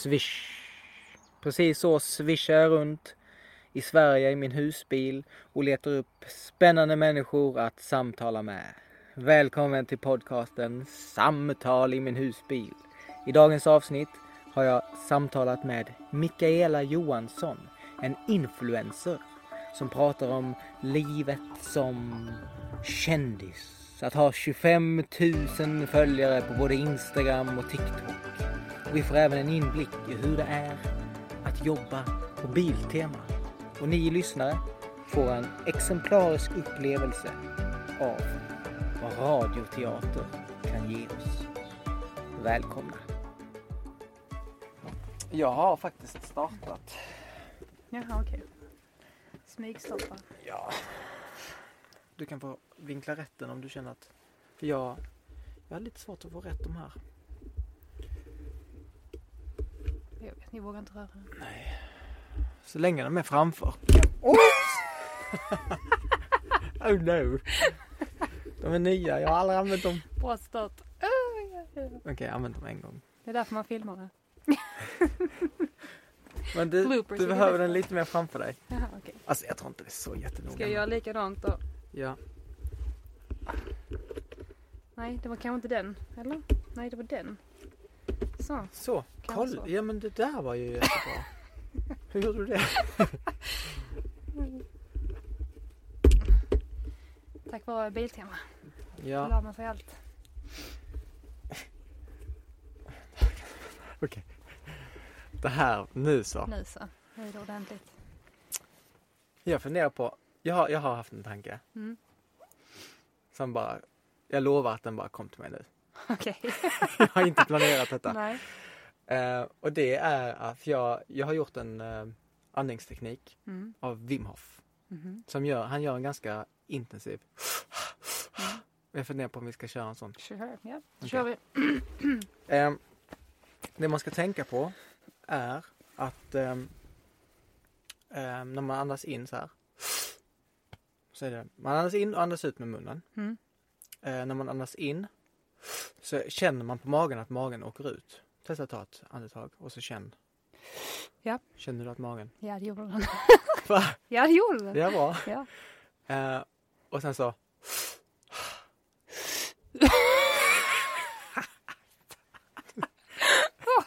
Swish. Precis så swishar jag runt i Sverige i min husbil och letar upp spännande människor att samtala med. Välkommen till podcasten Samtal i min husbil. I dagens avsnitt har jag samtalat med Mikaela Johansson, en influencer som pratar om livet som kändis. Att ha 25 000 följare på både Instagram och TikTok. Och vi får även en inblick i hur det är att jobba på Biltema. Och ni lyssnare får en exemplarisk upplevelse av vad radioteater kan ge oss. Välkomna! Jag har faktiskt startat. Jaha, okej. Smygstoppa. Ja. Du kan få vinkla rätten om du känner att... För jag, jag har lite svårt att få rätt de här. Jag vet, ni vågar inte röra den. Nej. Så länge de är framför. Oops! oh no. De är nya, jag har aldrig använt dem. Bra start. Oh, ja. Okej, okay, jag använt dem en gång. Det är därför man filmar det. Men du, Bloopers du behöver den lite mer framför dig. Jaha, okej. Alltså jag tror inte det är så jättenoga. Ska jag göra likadant då? Ja. Nej, det var kanske inte den. Eller? Nej, det var den. Så. Så, kolla. Ja men det där var ju jättebra. Hur gjorde du det? Tack vare Biltema. Ja, lär man sig allt. okej. Det här, nu så. Nu så. Nu är det ordentligt. Jag funderar på, jag har, jag har haft en tanke Mm. som bara, jag lovar att den bara kom till mig nu. Okej. Jag har inte planerat detta. Nej. Eh, och det är att jag, jag har gjort en eh, andningsteknik Mm. av Wim Hof. Mhm. Som gör, han gör en ganska intensiv. Mm. Jag funderar på om vi ska köra en sån. Sure. Ja, då Okej. kör vi. Eh, det man ska tänka på är att ehm, ehm, när man andas in så här. Så är det, man andas in och andas ut med munnen. Mm. Eh, när man andas in så känner man på magen att magen åker ut. Testa att ta ett andetag och så känn. Ja. Känner du att magen? Ja, det gjorde den. Va? Ja, det gjorde den. Det är bra. Ja. Eh, och sen så.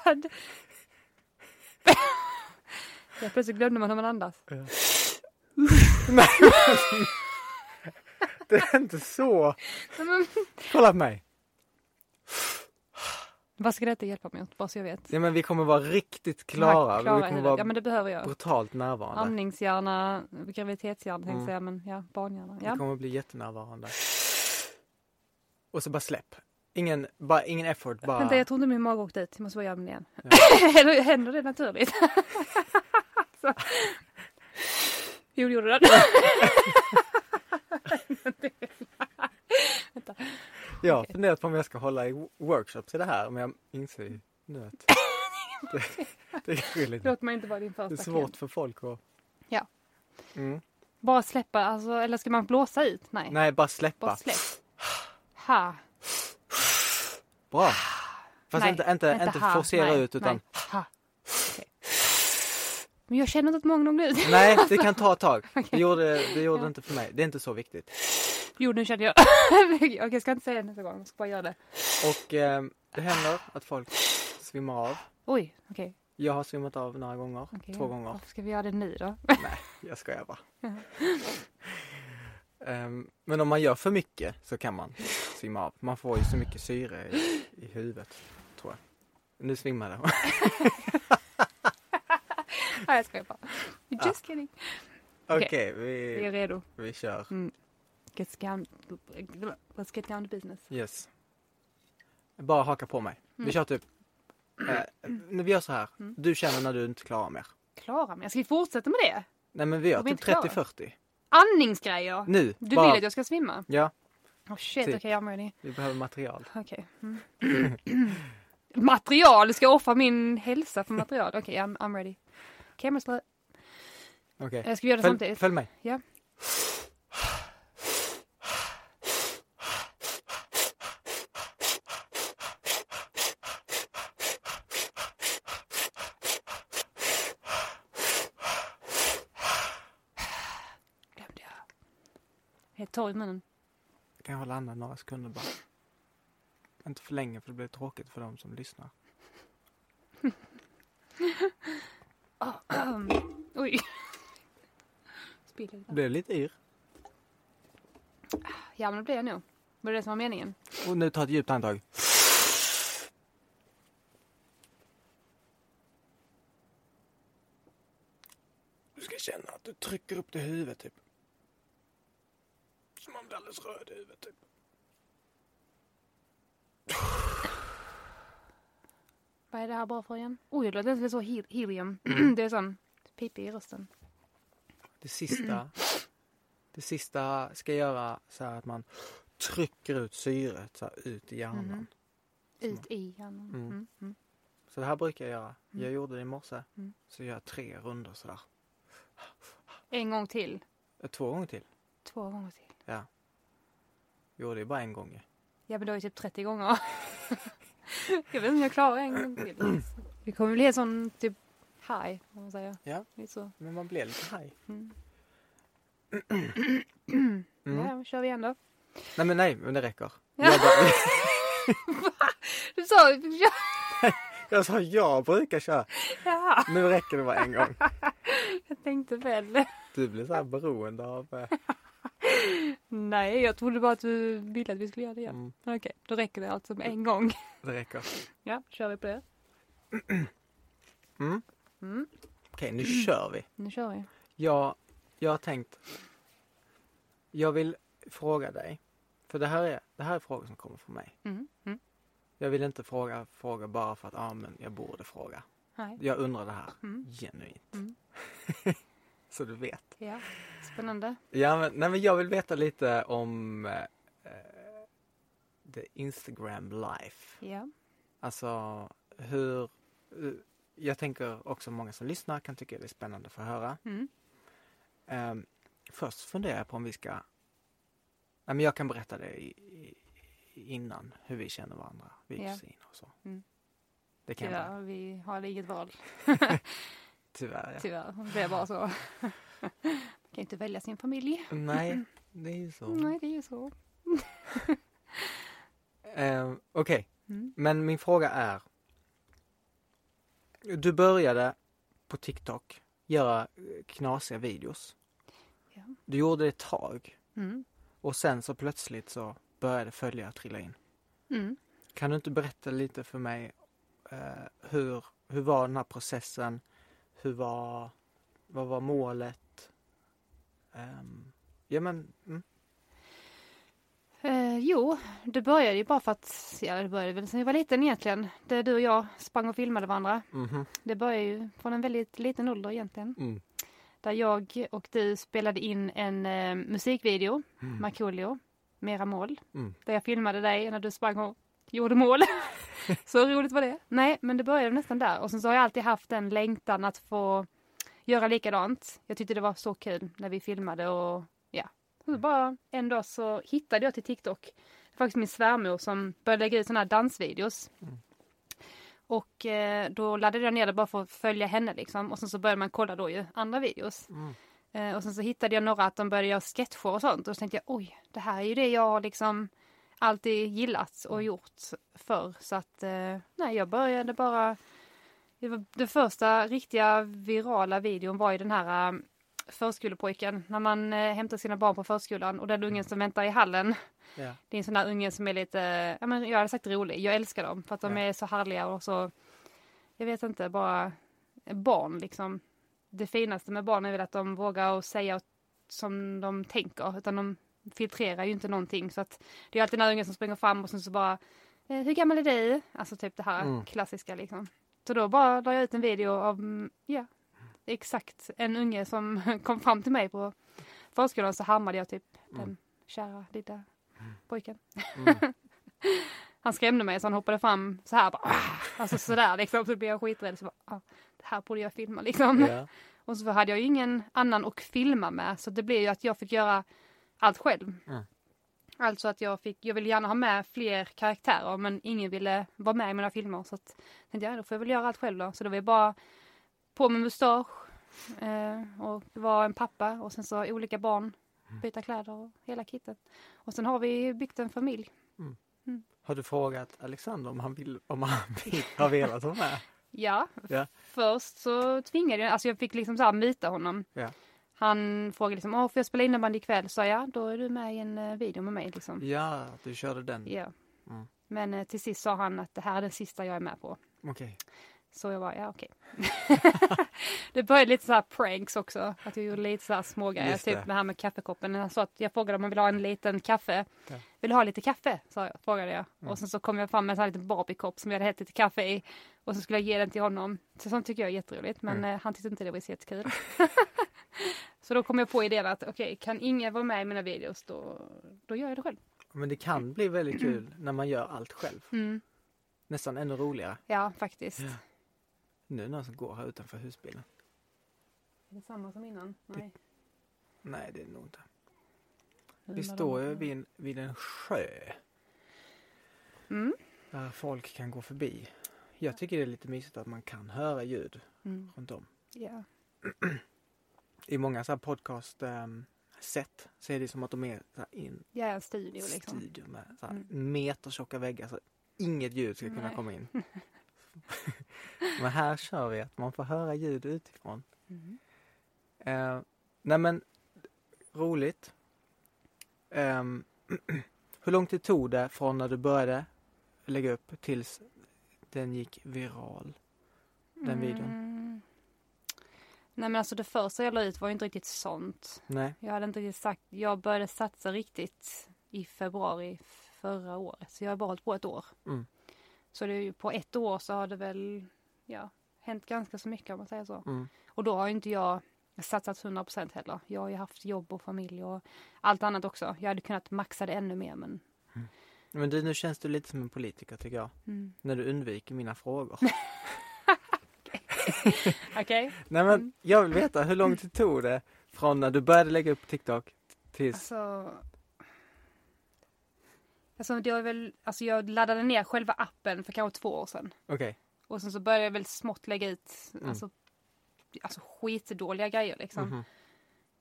Vad? Ja, plötsligt glömde man hur man andas. Nej, det är inte så. Kolla på mig. Vad ska detta hjälpa åt? Bara så jag vet. Ja, men vi kommer vara riktigt klara. Klara vi kommer vara Ja men det behöver jag. brutalt närvarande. Andningshjärna, graviditetshjärna tänkte Mm. jag säga men ja, barnhjärna. Vi Ja. kommer bli jättenärvarande. Och så bara släpp. Ingen, bara, ingen effort, bara... Vänta jag tror inte min mage åkte ut, jag måste bara göra den igen. Ja. Eller händer det naturligt? så. Jo det gjorde den. Vänta. Jag har funderat på om jag ska hålla i workshops i det här, men jag inser nu att det, det, är lite, Låt mig inte vara din det är första svårt klient. för folk att... Ja. Mm. Bara släppa, alltså, eller ska man blåsa ut? Nej. Nej, bara släppa. Bara släpp. Ha. Bra. Fast Nej, inte, inte, inte ha. forcera Nej, ut utan... Nej. Okej. Men jag känner inte att åkte ut. Nej, det kan ta ett tag. Det Okej. gjorde, det gjorde Ja. inte för mig. Det är inte så viktigt. Jo, nu kände jag. Okej, jag ska inte säga det nästa gång. Jag ska bara göra det. Och eh, det händer att folk svimmar av. Oj, okej. Jag har svimmat av några gånger. okej. Två gånger. Varför ska vi göra det nu då? Nej, jag skojar bara. Ja. Ehm, men om man gör för mycket så kan man svimma av. Man får ju så mycket syre i, i huvudet, tror jag. Nu svimmar det. Nej, jag skojar bara. Just kidding. Okej, Okej. Vi är vi, redo. vi kör. Mm. Get down, let's get down to business. Yes. Bara haka på mig. Vi Mm. kör typ, eh, vi gör så här. Mm. Du känner när du inte klarar mer. Klara mig. Ska vi fortsätta med det? Nej men vi gör vi typ inte klara? 30-40. Andningsgrejer. Nu, Du bara, vill att jag ska svimma? ja, Oh shit, Typ. okej I'm ready. vi behöver material. Okej. Mm. material? Ska jag offra min hälsa för material? Okej, I'm, I'm ready. Camera. Okej, Jag ska vi göra det följ, samtidigt? följ mig. Ja. Torr i munnen. Kan jag hålla andan några sekunder bara? Inte för länge för det blir tråkigt för de som lyssnar. Oj. Spiller. Blir lite yr. Ja men det blir jag nog. Var det det som var meningen? Och nu ta ett djupt andetag. Du ska känna att du trycker upp det i huvudet typ. Som om du är alldeles röd i huvudet typ. Vad är det här bara för igen? Oj, det låter så he- helium. det är sån pipig i rösten. Det sista, det sista ska göra så här att man trycker ut syret så här ut i hjärnan. Mhm. Ut i hjärnan. Mm. Mm. Mm. Så det här brukar jag göra. Jag Mm. gjorde det i morse. Mm. Så gör jag tre runder sådär. En gång till. Två gånger till. Två gånger till. Ja. Gjorde det bara en gång. Ja men det var ju typ 30 gånger. jag vet inte om jag klarar en gång till. Det kommer bli en sån typ high, om man säger. Ja. Lite så. Men man blir lite haj. Mm. Mm. Ja, kör vi igen då. Nej men nej, men det räcker. Ja. Jag, bara, Du sa ja. jag sa jag brukar köra. ja. Nu räcker det bara en gång. Jag tänkte väl. Du blir så här beroende av... Nej, jag trodde bara att du ville att vi skulle göra det igen. Mm, Okej, då räcker det alltså med en gång. det räcker. Ja, kör vi på det. Mm. Mm. Okej, nu kör vi. Nu kör vi. Jag, jag har tänkt... Jag vill fråga dig. För det här är, det här är frågor som kommer från mig. Mm. Mm. Jag vill inte fråga frågor bara för att ah, men jag borde fråga. Nej. Jag undrar det här Mm. genuint. Så du vet. Ja, spännande. Ja, men, nej, men jag vill veta lite om eh, the Instagram life. Ja. Alltså hur... eh, Jag tänker också många som lyssnar kan tycka det är spännande att få höra. Mm. Ehm, först funderar jag på om vi ska... Nej, men jag kan berätta det i, i, innan, hur vi känner varandra, vi är Ja. kusiner och så. Mm. Det kan Tyvärr, vi har inget val. Tyvärr, ja. Tyvärr, det är bara så. Man kan inte välja sin familj. Nej, det är ju så. Nej, det är ju så. Ehm, Okej, Mm. men min fråga är. Du började på TikTok göra eh, knasiga videos. Ja. Du gjorde det ett tag Mm. och sen så plötsligt så började följare trilla in. Mm. Kan du inte berätta lite för mig eh, hur, hur var den här processen? Hur var, vad var målet? Ehm, ja men, mm, Eh, jo, det började ju bara för att, ja det började väl sen jag var liten egentligen. Där du och jag sprang och filmade varandra. mhm, Det började ju från en väldigt liten ålder egentligen. mm, Där jag och du spelade in en eh, musikvideo, mm, Markoolio, Mera mål. mm. Där jag filmade dig när du sprang och gjorde mål. Så roligt var det. Nej, men det började nästan där. Och sen så har jag alltid haft en längtan att få göra likadant. Jag tyckte det var så kul när vi filmade och ja. Så bara en dag så hittade jag till TikTok. Det var faktiskt min svärmor som började lägga ut sådana här dansvideos. Mm. Och eh, då laddade jag ner det bara för att följa henne liksom. Och sen så började man kolla då ju andra videos. Mm. Eh, och sen så hittade jag några att de började göra sketcher och sånt. Och så tänkte jag oj, det här är ju det jag har liksom alltid gillat och gjort förr. Så att eh, nej, jag började bara. Det första riktiga virala videon var ju den här eh, förskolepojken. När man eh, hämtar sina barn på förskolan och den ungen som väntar i hallen. Ja. Det är en sån där unge som är lite, ja men jag hade sagt rolig. Jag älskar dem för att de Ja. är så härliga och så, jag vet inte, bara barn liksom. Det finaste med barn är väl att de vågar och säga som de tänker, utan de filtrerar ju inte någonting. Så att det är alltid den här ungen som springer fram och sen så bara, eh, hur gammal är du? Alltså typ det här Mm. klassiska liksom. Så då bara la jag ut en video av, mm, ja, exakt en unge som kom fram till mig på förskolan så härmade jag typ Mm. den kära lilla pojken. Mm. Han skrämde mig så han hoppade fram så här bara, "Ah!" alltså sådär liksom. Så blev jag skiträdd. Så bara, ah, det här borde jag filma liksom. Ja. Och så hade jag ju ingen annan att filma med så det blev ju att jag fick göra allt själv. Mm. Alltså att jag fick, jag ville gärna ha med fler karaktärer men ingen ville vara med i mina filmer så att tänkte jag, då får jag väl göra allt själv då. Så det var ju bara på med mustasch eh, och det var en pappa och sen så olika barn byta kläder och hela kittet. Och sen har vi byggt en familj. Har du frågat Alexander om han vill, om han vill, har velat vara med? Ja, Ja. först så tvingade jag, alltså jag fick liksom så här myta honom. Ja. Han frågade liksom, åh får jag spela innebandy ikväll? Så ja, då är du med i en eh, video med mig liksom. Ja, du körde den. Ja. Mm. Men eh, till sist sa han att det här är den sista jag är med på. Okej. Så jag var ja okej. det började lite så här pranks också. Att jag gjorde lite så här smågrejer. Typ det. det här med kaffekoppen. Jag, sa att jag frågade om man vill ha en liten kaffe. Ja. Vill du ha lite kaffe? Sa jag, frågade jag. Mm. Och sen så kom jag fram med en sån här liten Barbie-kopp som jag hade hällt lite kaffe i. Och så skulle jag ge den till honom. Så sånt tycker jag är jätteroligt. Men Mm. eh, han tyckte inte det var så jättekul. så då kom jag på idén att okej, kan ingen vara med i mina videos då, då gör jag det själv. Men det kan bli väldigt kul när man gör allt själv. Mm. Nästan ännu roligare. Ja, faktiskt. Ja. Nu är det någon som går här utanför husbilen. Är det samma som innan? Nej. Nej, det är det nog inte. Vi står ju vid en, vid en sjö Mm. där folk kan gå förbi. Jag tycker det är lite mysigt att man kan höra ljud Mm. runt om. Ja. I många så här podcast ehm, sätt så är det som att de är i en är en studio liksom. studio med så här Mm. metertjocka väggar så inget ljud ska kunna Nej. komma in. men här kör vi att man får höra ljud utifrån. Mm. Eh, nej men roligt. Ehm, hur lång tid tog det från när du började lägga upp tills den gick viral? Den videon? Mm. Nej men alltså det första jag la ut var ju inte riktigt sånt. Nej. Jag hade inte riktigt sagt, jag började satsa riktigt i februari förra året. Så jag har bara hållit på ett år. Mm. Så det är ju på ett år så har det väl, ja, hänt ganska så mycket om man säger så. Mm. Och då har ju inte jag satsat 100% heller. Jag har ju haft jobb och familj och allt annat också. Jag hade kunnat maxa det ännu mer men Men du, nu känns du lite som en politiker tycker jag. mm. När du undviker mina frågor. Okej. Nej men jag vill veta hur lång tid tog det från när du började lägga upp TikTok tills... Alltså, alltså, det var väl, alltså jag laddade ner själva appen för kanske två år sedan. Okej. Och sen så började jag väl smått lägga ut Mm. alltså, alltså skitdåliga grejer liksom. Mhm.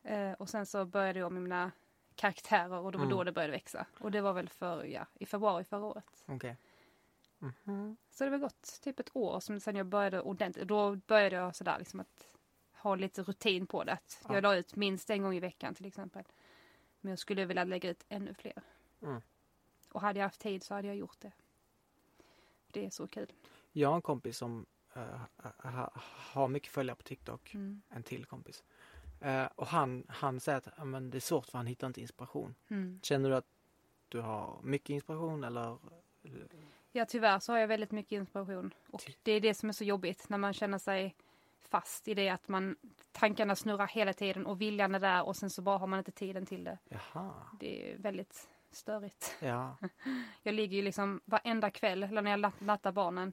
Eh, och sen så började jag med mina karaktärer och det var Mm. då det började växa. Och det var väl för, ja, i februari förra året. Okej. Mhm. Så det var gått typ ett år som sen jag började ordentligt. Då började jag sådär liksom att ha lite rutin på det. Att Ja. Jag la ut minst en gång i veckan till exempel. Men jag skulle vilja lägga ut ännu fler. Mm. Och hade jag haft tid så hade jag gjort det. Det är så kul. Jag har en kompis som ha, har mycket följare på TikTok. Mm. En till kompis. Eh, och han, han säger att men det är svårt för han hittar inte inspiration. Mm. Känner du att du har mycket inspiration eller? Ja tyvärr så har jag väldigt mycket inspiration. Och det är det som är så jobbigt när man känner sig fast i det att man tankarna snurrar hela tiden och viljan är där och sen så bara har man inte tiden till det. Jaha. Det är väldigt störigt. Ja. Jag ligger ju liksom varenda kväll, eller när jag nattar barnen.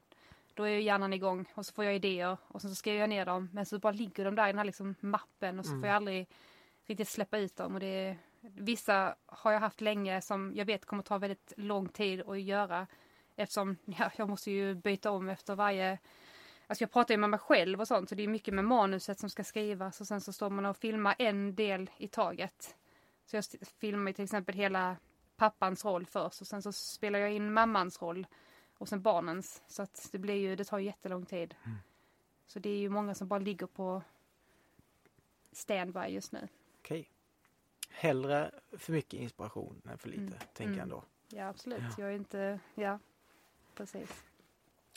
Då är ju hjärnan igång och så får jag idéer och sen så skriver jag ner dem. Men så bara ligger de där i den här liksom mappen och så Mm. får jag aldrig riktigt släppa ut dem. Och det är, vissa har jag haft länge som jag vet kommer ta väldigt lång tid att göra. Eftersom ja, jag måste ju byta om efter varje Alltså jag pratar ju med mig själv och sånt så det är mycket med manuset som ska skrivas och sen så står man och filmar en del i taget. Så jag filmar till exempel hela pappans roll först och sen så spelar jag in mammans roll och sen barnens. Så att det blir ju, det tar ju jättelång tid. Mm. Så det är ju många som bara ligger på standby just nu. Okej. Hellre för mycket inspiration än för lite, Mm. tänker Mm. jag ändå. Ja absolut, Ja. jag är inte, ja precis.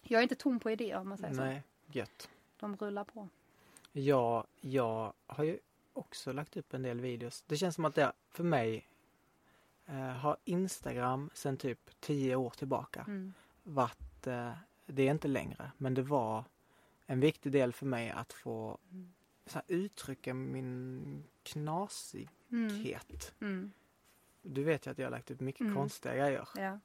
Jag är inte tom på idéer om man säger så. Nej, gött. De rullar på. Ja, jag har ju också lagt upp en del videos. Det känns som att det för mig eh, har Instagram sedan typ tio år tillbaka Mm. varit, eh, det är inte längre, men det var en viktig del för mig att få Mm. så här, uttrycka min knasighet. Mm. Mm. Du vet ju att jag har lagt upp mycket Mm. konstiga grejer. Ja.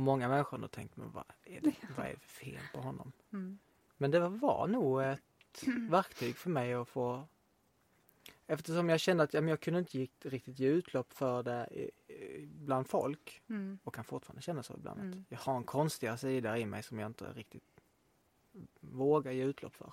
Och många människor har tänkt, men vad är, det, vad är det för fel på honom? Mm. Men det var nog ett verktyg för mig att få Eftersom jag kände att ja, men jag kunde inte riktigt ge utlopp för det bland folk Mm. och kan fortfarande känna så ibland Mm. jag har en konstigare sida i mig som jag inte riktigt vågar ge utlopp för.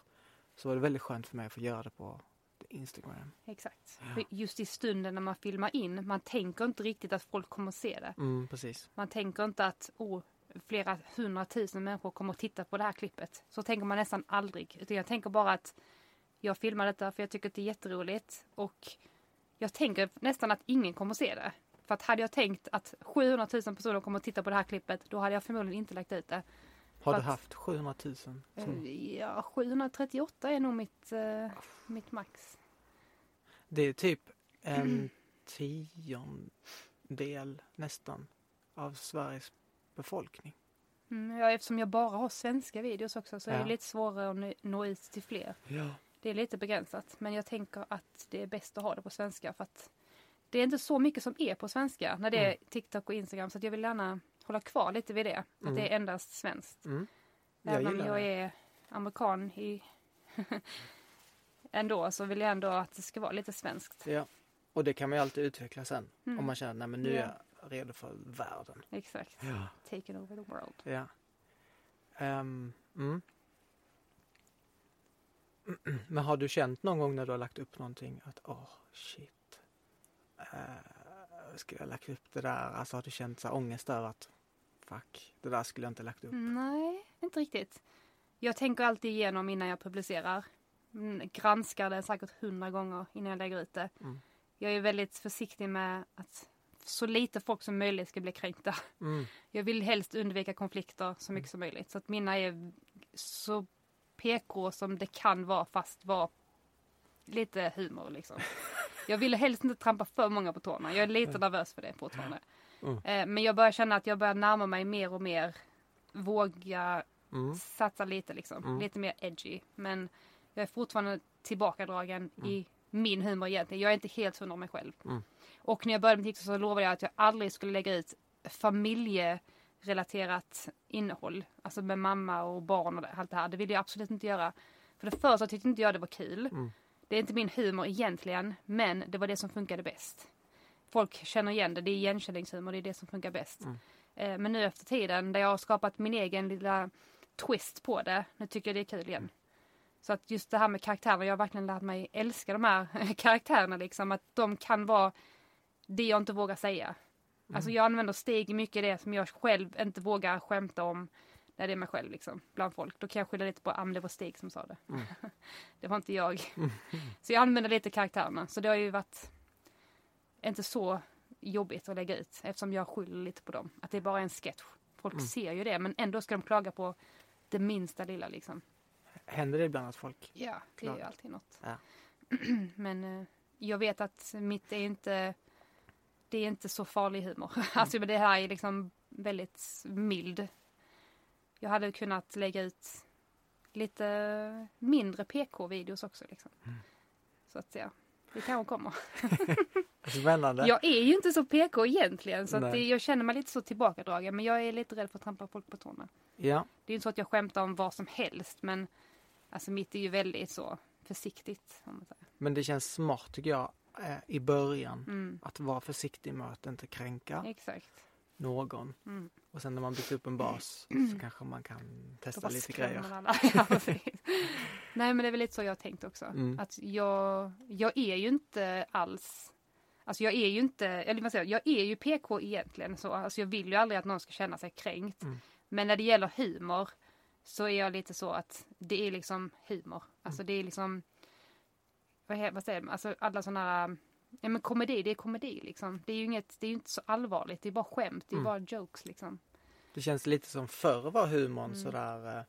Så var det väldigt skönt för mig att få göra det på Instagram. Exakt. Ja. Just i stunden när man filmar in, man tänker inte riktigt att folk kommer att se det. Mm, precis. Man tänker inte att oh, flera hundratusen människor kommer att titta på det här klippet. Så tänker man nästan aldrig. Utan jag tänker bara att jag filmar detta för jag tycker att det är jätteroligt. Och jag tänker nästan att ingen kommer att se det. För att hade jag tänkt att 700 000 personer kommer att titta på det här klippet, då hade jag förmodligen inte lagt ut det. Har du haft 700 000? Som... Ja, 738 är nog mitt, eh, mitt max. Det är typ en tiondel nästan av Sveriges befolkning. Mm, ja, eftersom jag bara har svenska videos också så är Ja. det lite svårare att nå- ut till fler. Ja. Det är lite begränsat, men jag tänker att det är bäst att ha det på svenska för att det är inte så mycket som är på svenska när det är TikTok och Instagram så jag vill gärna hålla kvar lite vid det. Att Mm. det är endast svenskt. Mm. Jag Även om jag det. är amerikan i ändå så vill jag ändå att det ska vara lite svenskt. Ja. Och det kan man ju alltid utveckla sen. Mm. Om man känner att nu Ja. är jag redo för världen. Exakt. Ja. Taken over the world. Ja. Ehm, mm. Men har du känt någon gång när du har lagt upp någonting att åh shit. Uh, skulle jag lagt upp det där? Alltså har du känt så här ångest över att fuck, det där skulle jag inte lagt upp? Nej, inte riktigt. Jag tänker alltid igenom innan jag publicerar. Mm, Granskar det säkert hundra gånger innan jag lägger ut det. Mm. Jag är väldigt försiktig med att så lite folk som möjligt ska bli kränkta. Mm. Jag vill helst undvika konflikter så mycket som möjligt. Så att mina är så PK som det kan vara fast vara lite humor liksom. Jag vill helst inte trampa för många på tårna. Jag är lite nervös för det fortfarande. Mm. Eh, Men jag börjar känna att jag börjar närma mig mer och mer. Våga Mm. satsa lite liksom. Mm. Lite mer edgy. Men jag är fortfarande tillbakadragen Mm. i min humor egentligen. Jag är inte helt hundra mig själv. Mm. Och när jag började med TikTok så lovade jag att jag aldrig skulle lägga ut familjerelaterat innehåll. Alltså med mamma och barn och allt det här. Det ville jag absolut inte göra. För det första tyckte inte jag det var kul. Mm. Det är inte min humor egentligen. Men det var det som funkade bäst. Folk känner igen det. Det är igenkänningshumor. Det är det som funkar bäst. Mm. Eh, Men nu efter tiden där jag har skapat min egen lilla twist på det. Nu tycker jag det är kul igen. Så att just det här med karaktärer, jag har verkligen lärt mig älska de här karaktärerna liksom. Att de kan vara det jag inte vågar säga. Alltså jag använder steg mycket det som jag själv inte vågar skämta om när det är mig själv liksom, bland folk. Då kan jag skylla lite på att det var Stig som sa det. Mm. det var inte jag. så jag använder lite karaktärerna. Så det har ju varit inte så jobbigt att lägga ut eftersom jag skyller lite på dem. Att det är bara en sketch. Folk Mm. ser ju det men ändå ska de klaga på det minsta lilla liksom. Händer det ibland att folk... Ja, det är ju alltid något. Ja. men eh, jag vet att mitt är inte det är inte så farlig humor. alltså men det här är liksom väldigt mild. Jag hade kunnat lägga ut lite mindre PK-videos också liksom. Mm. Så att ja, det kanske kommer. Spännande. Jag är ju inte så PK egentligen så det, jag känner mig lite så tillbakadragen men jag är lite rädd för att trampa folk på tårna. Ja. Det är inte så att jag skämtar om vad som helst men alltså mitt är ju väldigt så försiktigt. Men det känns smart tycker jag eh, i början Mm, att vara försiktig med att inte kränka exakt. någon. Mm. Och sen när man byggt upp en bas så kanske man kan testa lite grejer. ja. Nej men det är väl lite så jag har tänkt också. Mm. Att jag, jag är ju inte alls Alltså jag är ju inte, eller vad säger jag, jag är ju PK egentligen så. Alltså jag vill ju aldrig att någon ska känna sig kränkt. Mm. Men när det gäller humor så är jag lite så att det är liksom humor. Alltså Mm. det är liksom vad, vad säger man? Alltså alla sådana här Ja men komedi, det är komedi liksom. Det är ju inget, det är inte så allvarligt. Det är bara skämt, det är Mm. bara jokes liksom. Det känns lite som förr var humorn Mm. sådär eh,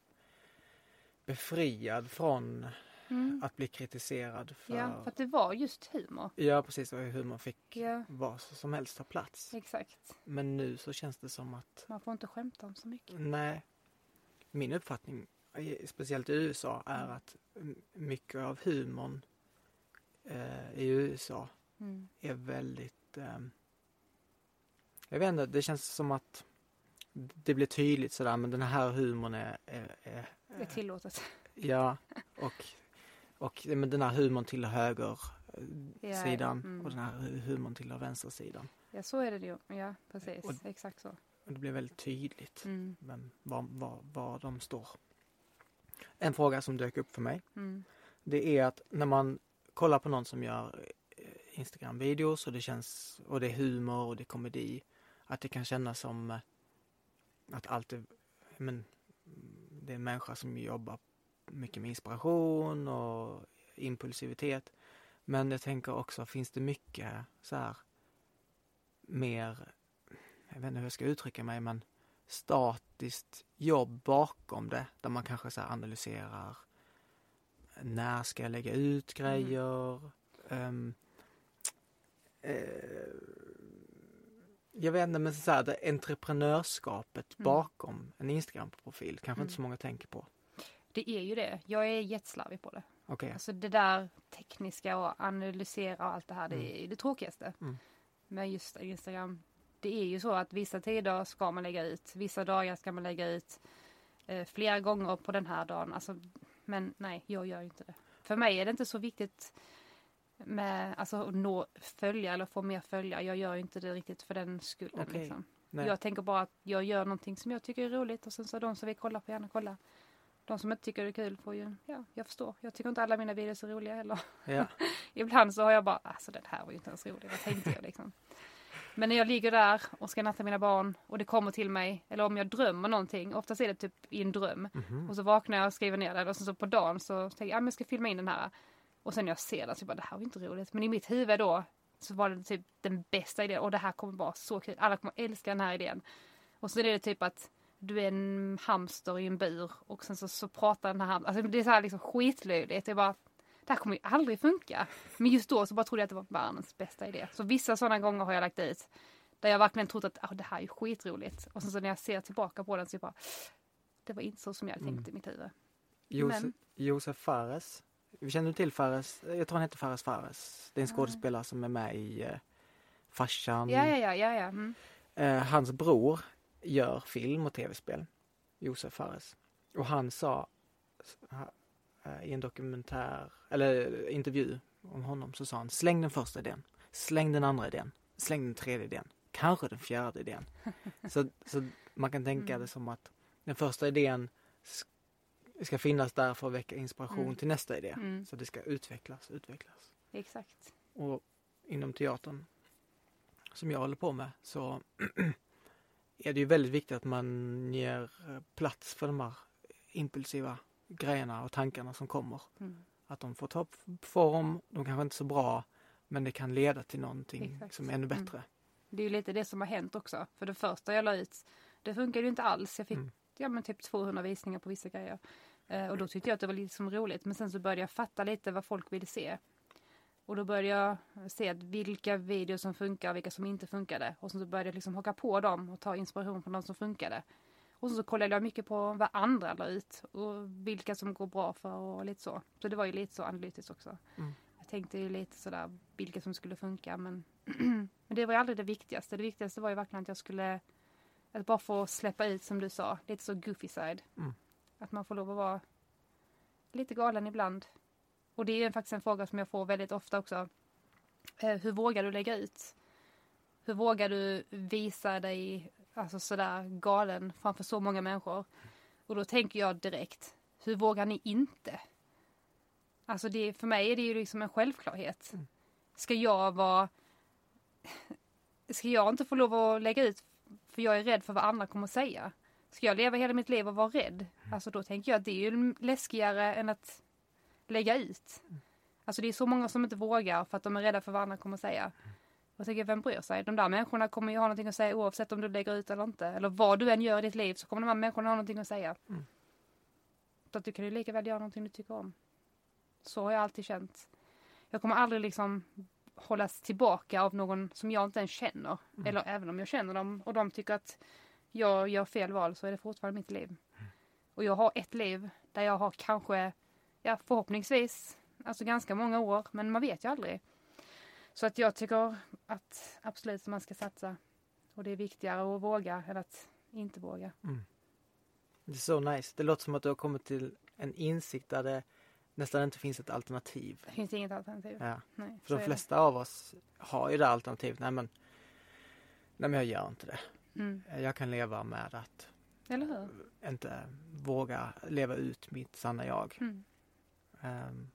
befriad från Mm. att bli kritiserad för... Ja, för att det var just humor. Ja, precis. Och humor fick Ja, vad som helst ta plats. exakt. Men nu så känns det som att Man får inte skämta om så mycket. nej. Min uppfattning, speciellt i USA, är Mm. att mycket av humorn eh, i USA Mm. är väldigt... ehm, jag vet inte, det känns som att det blir tydligt sådär, men den här humorn är... är, är är tillåtet. Ja, och, och men den här humorn tillhör höger eh, Ja, Mm. och den här hu- humorn tillhör vänstersidan. Ja, så är det ju. Ja, precis. Och- Exakt så. Och det blir väldigt tydligt Mm. vem, var, var, var de står. En fråga som dök upp för mig, Mm. det är att när man kollar på någon som gör eh, Instagram-videos och det känns, och det är humor och det är komedi, att det kan kännas som eh, att allt är, men, det är en människa som jobbar mycket med inspiration och impulsivitet. Men jag tänker också, finns det mycket så här mer, jag vet inte hur jag ska uttrycka mig, men statiskt jobb bakom det där man kanske så analyserar när ska jag lägga ut Mm. grejer? Um, eh, jag vet inte, men så här, det entreprenörskapet Mm. bakom en Instagram-profil kanske inte Mm. så många tänker på. Det är ju det. Jag är jätteslarvig på det. Okej. Alltså det där tekniska och analysera och allt det här, det Mm. är det tråkigaste. Mm. Men just Instagram, det är ju så att vissa tider ska man lägga ut, vissa dagar ska man lägga ut eh, flera gånger på den här dagen. Alltså, men nej, jag gör inte det. För mig är det inte så viktigt med alltså, att nå följa eller få mer följare. Jag gör inte det riktigt för den skullen. Okej. Liksom. Jag tänker bara att jag gör någonting som jag tycker är roligt och sen så de som vill kolla får gärna kolla. De som inte tycker det är kul får ju, ja, jag förstår. Jag tycker inte alla mina videos är roliga heller. Ja. Ibland så har jag bara, alltså den här var ju inte ens rolig, vad tänkte jag liksom? Men när jag ligger där och ska natta mina barn och det kommer till mig, eller om jag drömmer någonting, oftast är det typ i en dröm. Mhm. Och så vaknar jag och skriver ner det och sen så på dagen så tänker jag, ja men jag ska filma in den här. Och sen när jag ser den så bara, det här var inte roligt. Men i mitt huvud då så var det typ den bästa idén och det här kommer vara så kul. Alla kommer älska den här idén. Och så är det typ att du är en hamster i en bur och sen så, så pratar den här hamstern. Alltså det är så här liksom skitlöjligt. Jag bara, det här kommer ju aldrig funka. Men just då så bara trodde jag att det var världens bästa idé. Så vissa sådana gånger har jag lagt ut där jag verkligen trott att ah, det här är skitroligt. Och sen så när jag ser tillbaka på den så jag bara, det var inte så som jag tänkt i mitt huvud. Josef, Men- Josef Fares. Känner du till Fares? Jag tror han heter Fares Fares. Det är en skådespelare som är med i uh, Farsan. Ja, ja, ja, ja, ja. Mm. Eh, hans bror gör film och tv-spel. Josef Fares. Och han sa eh, i en dokumentär, eller intervju om honom så sa han släng den första idén. Släng den andra idén. Släng den tredje idén. Kanske den fjärde idén. så, så man kan tänka Mm. det som att den första idén sk- ska finnas där för att väcka inspiration Mm. till nästa idé. Mm. Så det ska utvecklas, utvecklas. Exakt. Och inom teatern som jag håller på med så är det ju väldigt viktigt att man ger eh, plats för de här impulsiva grejerna och tankarna som kommer. Mm. Att de får ta form, de kanske inte är så bra men det kan leda till någonting Exakt. som är ännu Mm. bättre. Det är ju lite det som har hänt också. För det första jag la ut, det funkade ju inte alls. Jag fick Mm. ja, men typ 200 visningar på vissa grejer. Eh, och då tyckte jag att det var lite som roligt. Men sen så började jag fatta lite vad folk ville se. Och då började jag se vilka videos som funkar och vilka som inte funkade. Och så började jag liksom haka på dem och ta inspiration från de som funkade. Och så kollade jag mycket på vad andra la ut och vilka som går bra för och lite så. Så det var ju lite så analytiskt också. Mm. Jag tänkte ju lite sådär vilka som skulle funka men, men det var ju aldrig det viktigaste. Det viktigaste var ju verkligen att jag skulle att bara få släppa ut som du sa, lite så goofy side. Mm. Att man får lov att vara lite galen ibland. Och det är faktiskt en fråga som jag får väldigt ofta också. Eh, hur vågar du lägga ut? Hur vågar du visa dig alltså sådär galen framför så många människor? Och då tänker jag direkt, hur vågar ni inte? Alltså det, för mig är det ju liksom en självklarhet. Mm. Ska jag vara... Ska jag inte få lov att lägga ut för jag är rädd för vad andra kommer att säga? Ska jag leva hela mitt liv och vara rädd? Alltså då tänker jag att det är ju läskigare än att lägga ut. Alltså det är så många som inte vågar för att de är rädda för vad andra kommer att säga. Och tänker, vem bryr sig? De där människorna kommer ju ha någonting att säga oavsett om du lägger ut eller inte. Eller vad du än gör i ditt liv så kommer de här människorna ha någonting att säga. Mm. Så att du kan ju lika väl göra någonting du tycker om. Så har jag alltid känt. Jag kommer aldrig liksom hållas tillbaka av någon som jag inte ens känner. Mm. Eller även om jag känner dem och de tycker att jag gör fel val så är det fortfarande mitt liv. Och jag har ett liv där jag har kanske, ja förhoppningsvis, alltså ganska många år, men man vet ju aldrig. Så att jag tycker att absolut man ska satsa. Och det är viktigare att våga än att inte våga. Det är så nice. Det låter som att du har kommit till en insikt där det nästan inte finns ett alternativ. Det finns inget alternativ. Ja. Nej, För de flesta av oss har ju det alternativet. Nej men, nej men jag gör inte det. Mm. Jag kan leva med att inte våga leva ut mitt sanna jag. Mm. Ehm,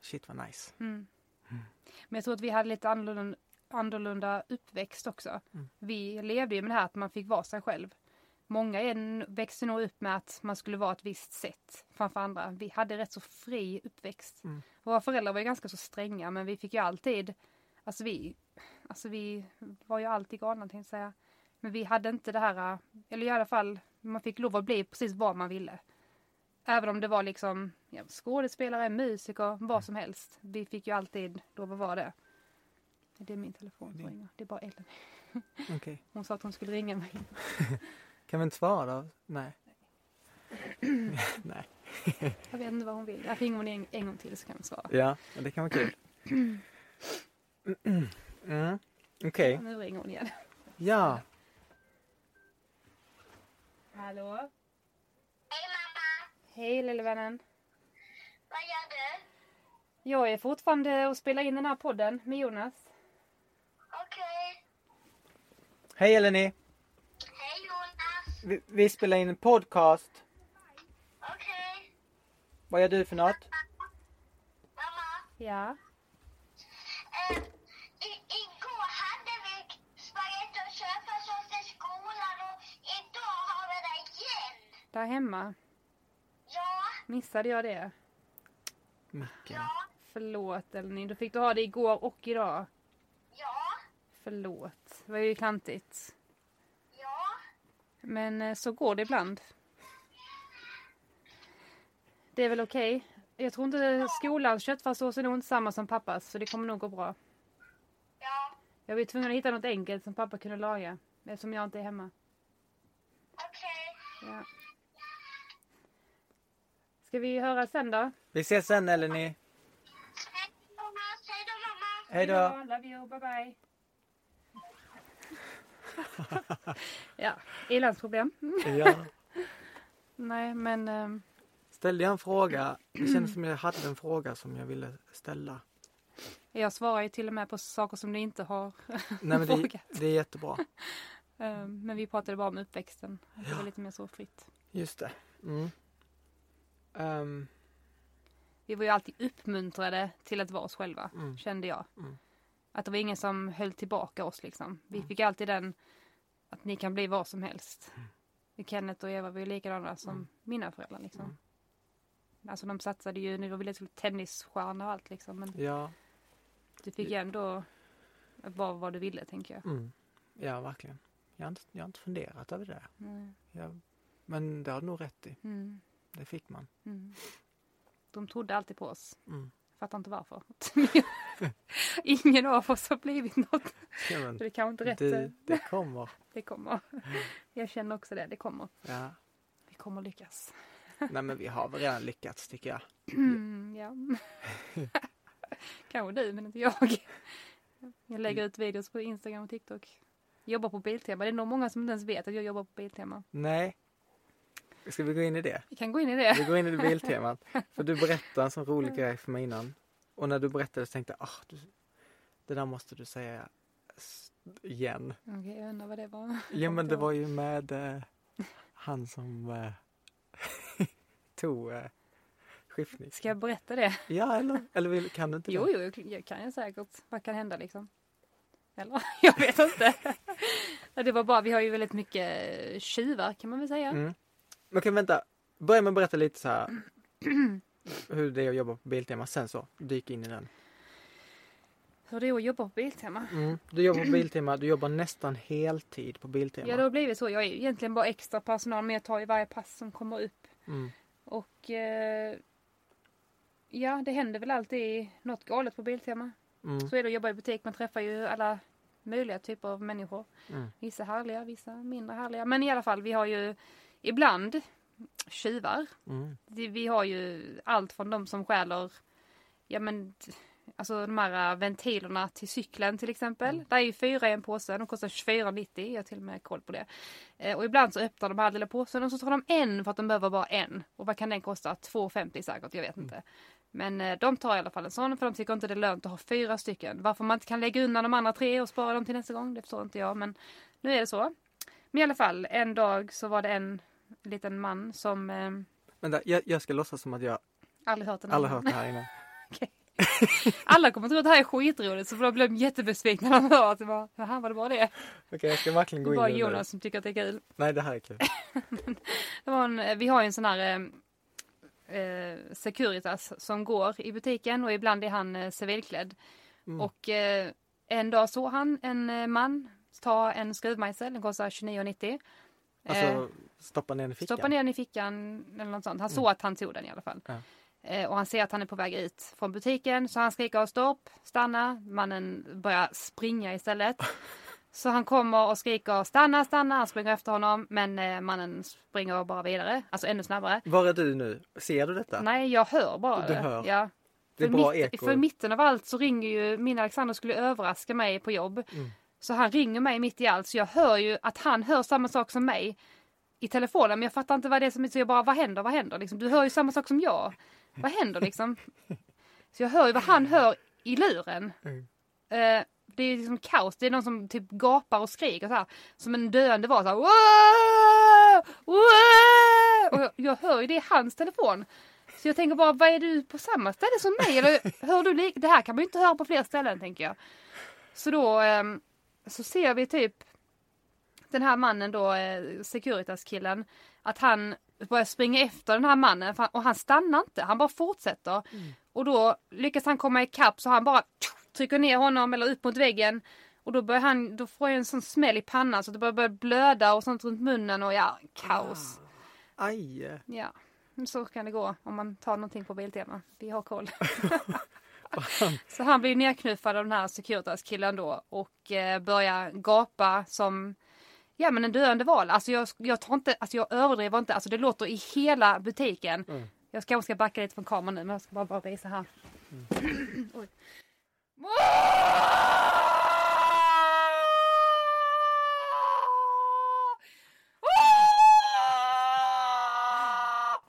shit vad nice. Mm. Men jag tror att vi hade lite annorlunda, annorlunda uppväxt också. Mm. Vi levde ju med det här att man fick vara sig själv. Många växte nog upp med att man skulle vara ett visst sätt framför andra. Vi hade rätt så fri uppväxt. Mm. Våra föräldrar var ju ganska så stränga men vi fick ju alltid, alltså vi, alltså vi var ju alltid galna tänkte jag säga. Men vi hade inte det här, eller i alla fall, man fick lov att bli precis vad man ville. Även om det var liksom ja, skådespelare, musiker, vad som helst. Vi fick ju alltid lov att vara det. Det är min telefon som ringer. Det är bara Ellen. Okej. Hon sa att hon skulle ringa mig. Kan vi inte svara då? Nej. Nej. Jag vet inte vad hon vill. Jag ringer hon en, en gång till så kan vi svara. Ja, det kan vara kul. Mm. Okej. Nu ringer hon igen. Ja. Hallå? Hej mamma! Hej lille vännen. Vad gör du? Jag är fortfarande och spelar in den här podden med Jonas. Okej. Hej Eleni. Hej Jonas! Vi, vi spelar in en podcast. Okej. Vad gör du för något? Mamma, Ja. eh, i, igår hade vi spagetti och köttfärssås i skolan och idag har vi det igen. Där hemma. Ja, Missade jag det? Mycket. ja, Förlåt Elni. Då fick du ha det igår och idag. ja, Förlåt. Det var ju klantigt. ja. Men eh, så går det ibland. Det är väl okej. Jag tror inte skolans köttfärssås är nog inte samma som pappas så det kommer nog gå bra. Ja, Jag var tvungen att hitta något enkelt som pappa kunde laga eftersom jag inte är hemma. okej. Ja. Ska vi höra sen då? Vi ses sen Eleni. Hej då mamma. Hej då. Love you, bye bye. ja, ilandsproblem. Ja. Nej, men ehm, Ställde jag en fråga. Det kändes som jag hade en fråga som jag ville ställa. jag svarar ju till och med på saker som ni inte har Nej men det, frågat. det är jättebra. Ehm, men vi pratade bara om uppväxten. Det var lite mer så fritt. Just det. Mm. Ehm, Vi var ju alltid uppmuntrade till att vara oss själva, Mm. kände jag. Mm. Att det var ingen som höll tillbaka oss liksom. Vi fick alltid den att ni kan bli vad som helst. Kenneth och Eva var ju likadana som Mm. mina föräldrar liksom. Mm. Alltså de satsade ju, nu var vi lite tennisstjärna och allt liksom. Men ja. du fick ju ändå vara vad du ville tänker jag. Mm. Ja, verkligen. Jag har, inte, jag har inte funderat över det. Mm. Jag, men det har du nog rätt i. Mm. Det fick man. Mm. De trodde alltid på oss. Mm. Fattar inte varför. Ingen av oss har blivit något. Ja, men, det kanske inte rätt. det, det kommer. Det kommer. Jag känner också det. Det kommer. Ja. Vi kommer lyckas. Nej men vi har väl redan lyckats tycker jag. Mm, ja. Kanske du, men inte jag. Jag lägger ut videos på Instagram och TikTok. Jobbar på Biltema. Det är nog många som inte ens vet att jag jobbar på Biltema. Nej. Ska vi gå in i det? Vi kan gå in i det. Vi går in i biltemat. För du berättade en sån rolig grej för mig innan. Och när du berättade så tänkte jag, ah, det där måste du säga igen. Okej, jag undrar vad det var. Ja men det var ju med eh, han som eh, tog eh, skiftning. Ska jag berätta det? Ja eller, eller kan du inte Jo, det? jo, jag- jag kan jag säkert. Vad kan hända liksom? Eller? Jag vet inte. Det var bara, vi har ju väldigt mycket tjuvar kan man väl säga. Mm. Men okej vänta, börja med att berätta lite så här hur det är att jobba på Biltema, sen så dyk in i den. Hur det är att jobba på Biltema. Mm. Du jobbar på Biltema, du jobbar nästan heltid på Biltema. Ja, det har blivit så. Jag är egentligen bara extra personal men jag tar ju varje pass som kommer upp. Mm. Och eh, ja, det händer väl alltid något galet på Biltema. Mm. Så är det att jobba i butik. Man träffar ju alla möjliga typer av människor. Mm. Vissa härliga, vissa mindre härliga. Men i alla fall, vi har ju ibland tjuvar. Mm. Vi har ju allt från de som stjäler, ja men Alltså de här ventilerna till cykeln till exempel. Mm. Det är ju fyra i en påse, de kostar 24,90. Jag har till och med koll på det. Eh, och ibland så öppnar de här lilla påsen och så tar de en för att de behöver bara en. Och vad kan den kosta? 2,50 säkert, jag vet inte. Men eh, de tar i alla fall en sån för de tycker inte det är lönt att ha fyra stycken. Varför man inte kan lägga undan de andra tre och spara dem till nästa gång, det förstår inte jag. Men nu är det så. Men i alla fall, en dag så var det en liten man som eh, Vänta, jag, jag ska låtsas som att jag aldrig hört den aldrig hört det här innan. Alla kommer tro att det här är skitroligt så de blir jättebesvikna när de hör att det var, jaha var det bara det? Okej, jag ska verkligen gå in bara i det nu. Jonas som tycker att det är kul. Nej, det här är kul. Det var en, vi har ju en sån här eh, eh, Securitas som går i butiken och ibland är han eh, civilklädd. Mm. Och eh, en dag såg han en eh, man ta en skruvmejsel, den kostar 29,90. Alltså, Eh, stoppa ner den i fickan. Stoppa ner den i fickan eller något sånt. Han såg att han tog den i alla fall. Ja. Eh, och han ser att han är på väg ut från butiken så han skriker stopp, stanna. Mannen börjar springa istället. Så han kommer och skriker stanna, stanna. Han springer efter honom men eh, mannen springer bara vidare. Alltså ännu snabbare. Var är du nu? Ser du detta? Nej, jag hör bara Du det. hör. Ja. det är för, bra mitt, eko. för mitten av allt så ringer ju min Alexander skulle överraska mig på jobb. Mm. Så han ringer mig mitt i allt så jag hör ju att han hör samma sak som mig i telefonen men jag fattar inte vad det är som är så jag bara vad händer, vad händer liksom? Du hör ju samma sak som jag. Vad händer liksom? Så jag hör ju vad han hör i luren. Mm. Eh, det är liksom kaos, det är någon som typ gapar och skriker så här som en döende var så här. "Wow! Wow!" Och jag, jag hör ju det i hans telefon. Så jag tänker bara, vad är du på samma ställe som mig? Eller hör du lik- Det här kan man ju inte höra på fler ställen tänker jag. Så då ehm, så ser vi typ den här mannen då, eh, Securitas-killen, att han börjar springa efter den här mannen och han stannar inte, han bara fortsätter. Och då lyckas han komma ikapp så han bara trycker ner honom eller upp mot väggen. Och då börjar han, då får jag en sån smäll i pannan så det börjar, börjar blöda och sånt runt munnen och ja, kaos. Aj! Ja, så kan det gå om man tar någonting på Biltema. Vi har koll. så han blir nerknuffad av den här Securitas-killen då och eh, börjar gapa som Ja men en döende val. Alltså jag, jag tar inte, alltså jag överdriver inte. Alltså det låter i hela butiken. Mm. Jag ska, kanske ska backa lite från kameran nu men jag ska bara, bara visa här. Oj.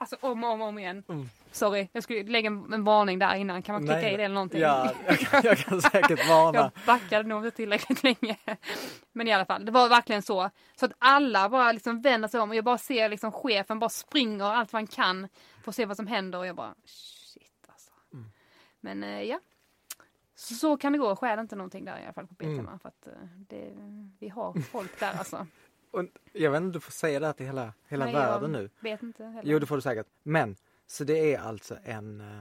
Alltså om och om, om igen. Mm. Sorry, jag skulle lägga en, en varning där innan. Kan man klicka Nej, i det eller någonting? Ja, jag kan, jag kan säkert varna. Jag backade nog inte tillräckligt länge. Men i alla fall, det var verkligen så. Så att alla bara liksom vänder sig om och jag bara ser liksom chefen bara springer allt vad han kan för att se vad som händer och jag bara shit alltså. Mm. Men eh, ja. Så, så kan det gå. Stjäl inte någonting där i alla fall på Mm. Biltema för att eh, det, vi har folk där alltså. Och jag vet inte om du får säga det här till hela, hela Nej, världen jag nu. Vet inte heller. Jo, det får du säkert. Men, så det är alltså en eh,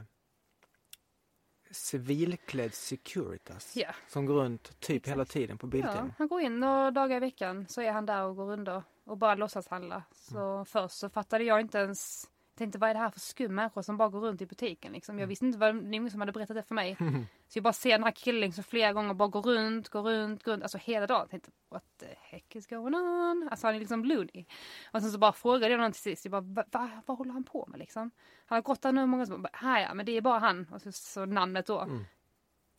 civilklädd Securitas Ja. som går runt typ hela tiden på Ja, Biltema. han går in några dagar i veckan så är han där och går runt och bara låtsas handla. Så Mm. först så fattade jag inte ens tänkte vad är det här för skum människor som bara går runt i butiken liksom. Mm. Jag visste inte vad det var som hade berättat det för mig. Så jag bara ser den här killen liksom flera gånger bara gå runt, gå runt, gå runt. Alltså hela dagen. Jag tänkte what the heck is going on? Alltså han är liksom loony. Och sen så bara frågade jag honom till sist. Jag bara va, va, vad håller han på med liksom? Han har gått där nu många bara här ja men det är bara han. Och så, så namnet då. Mm.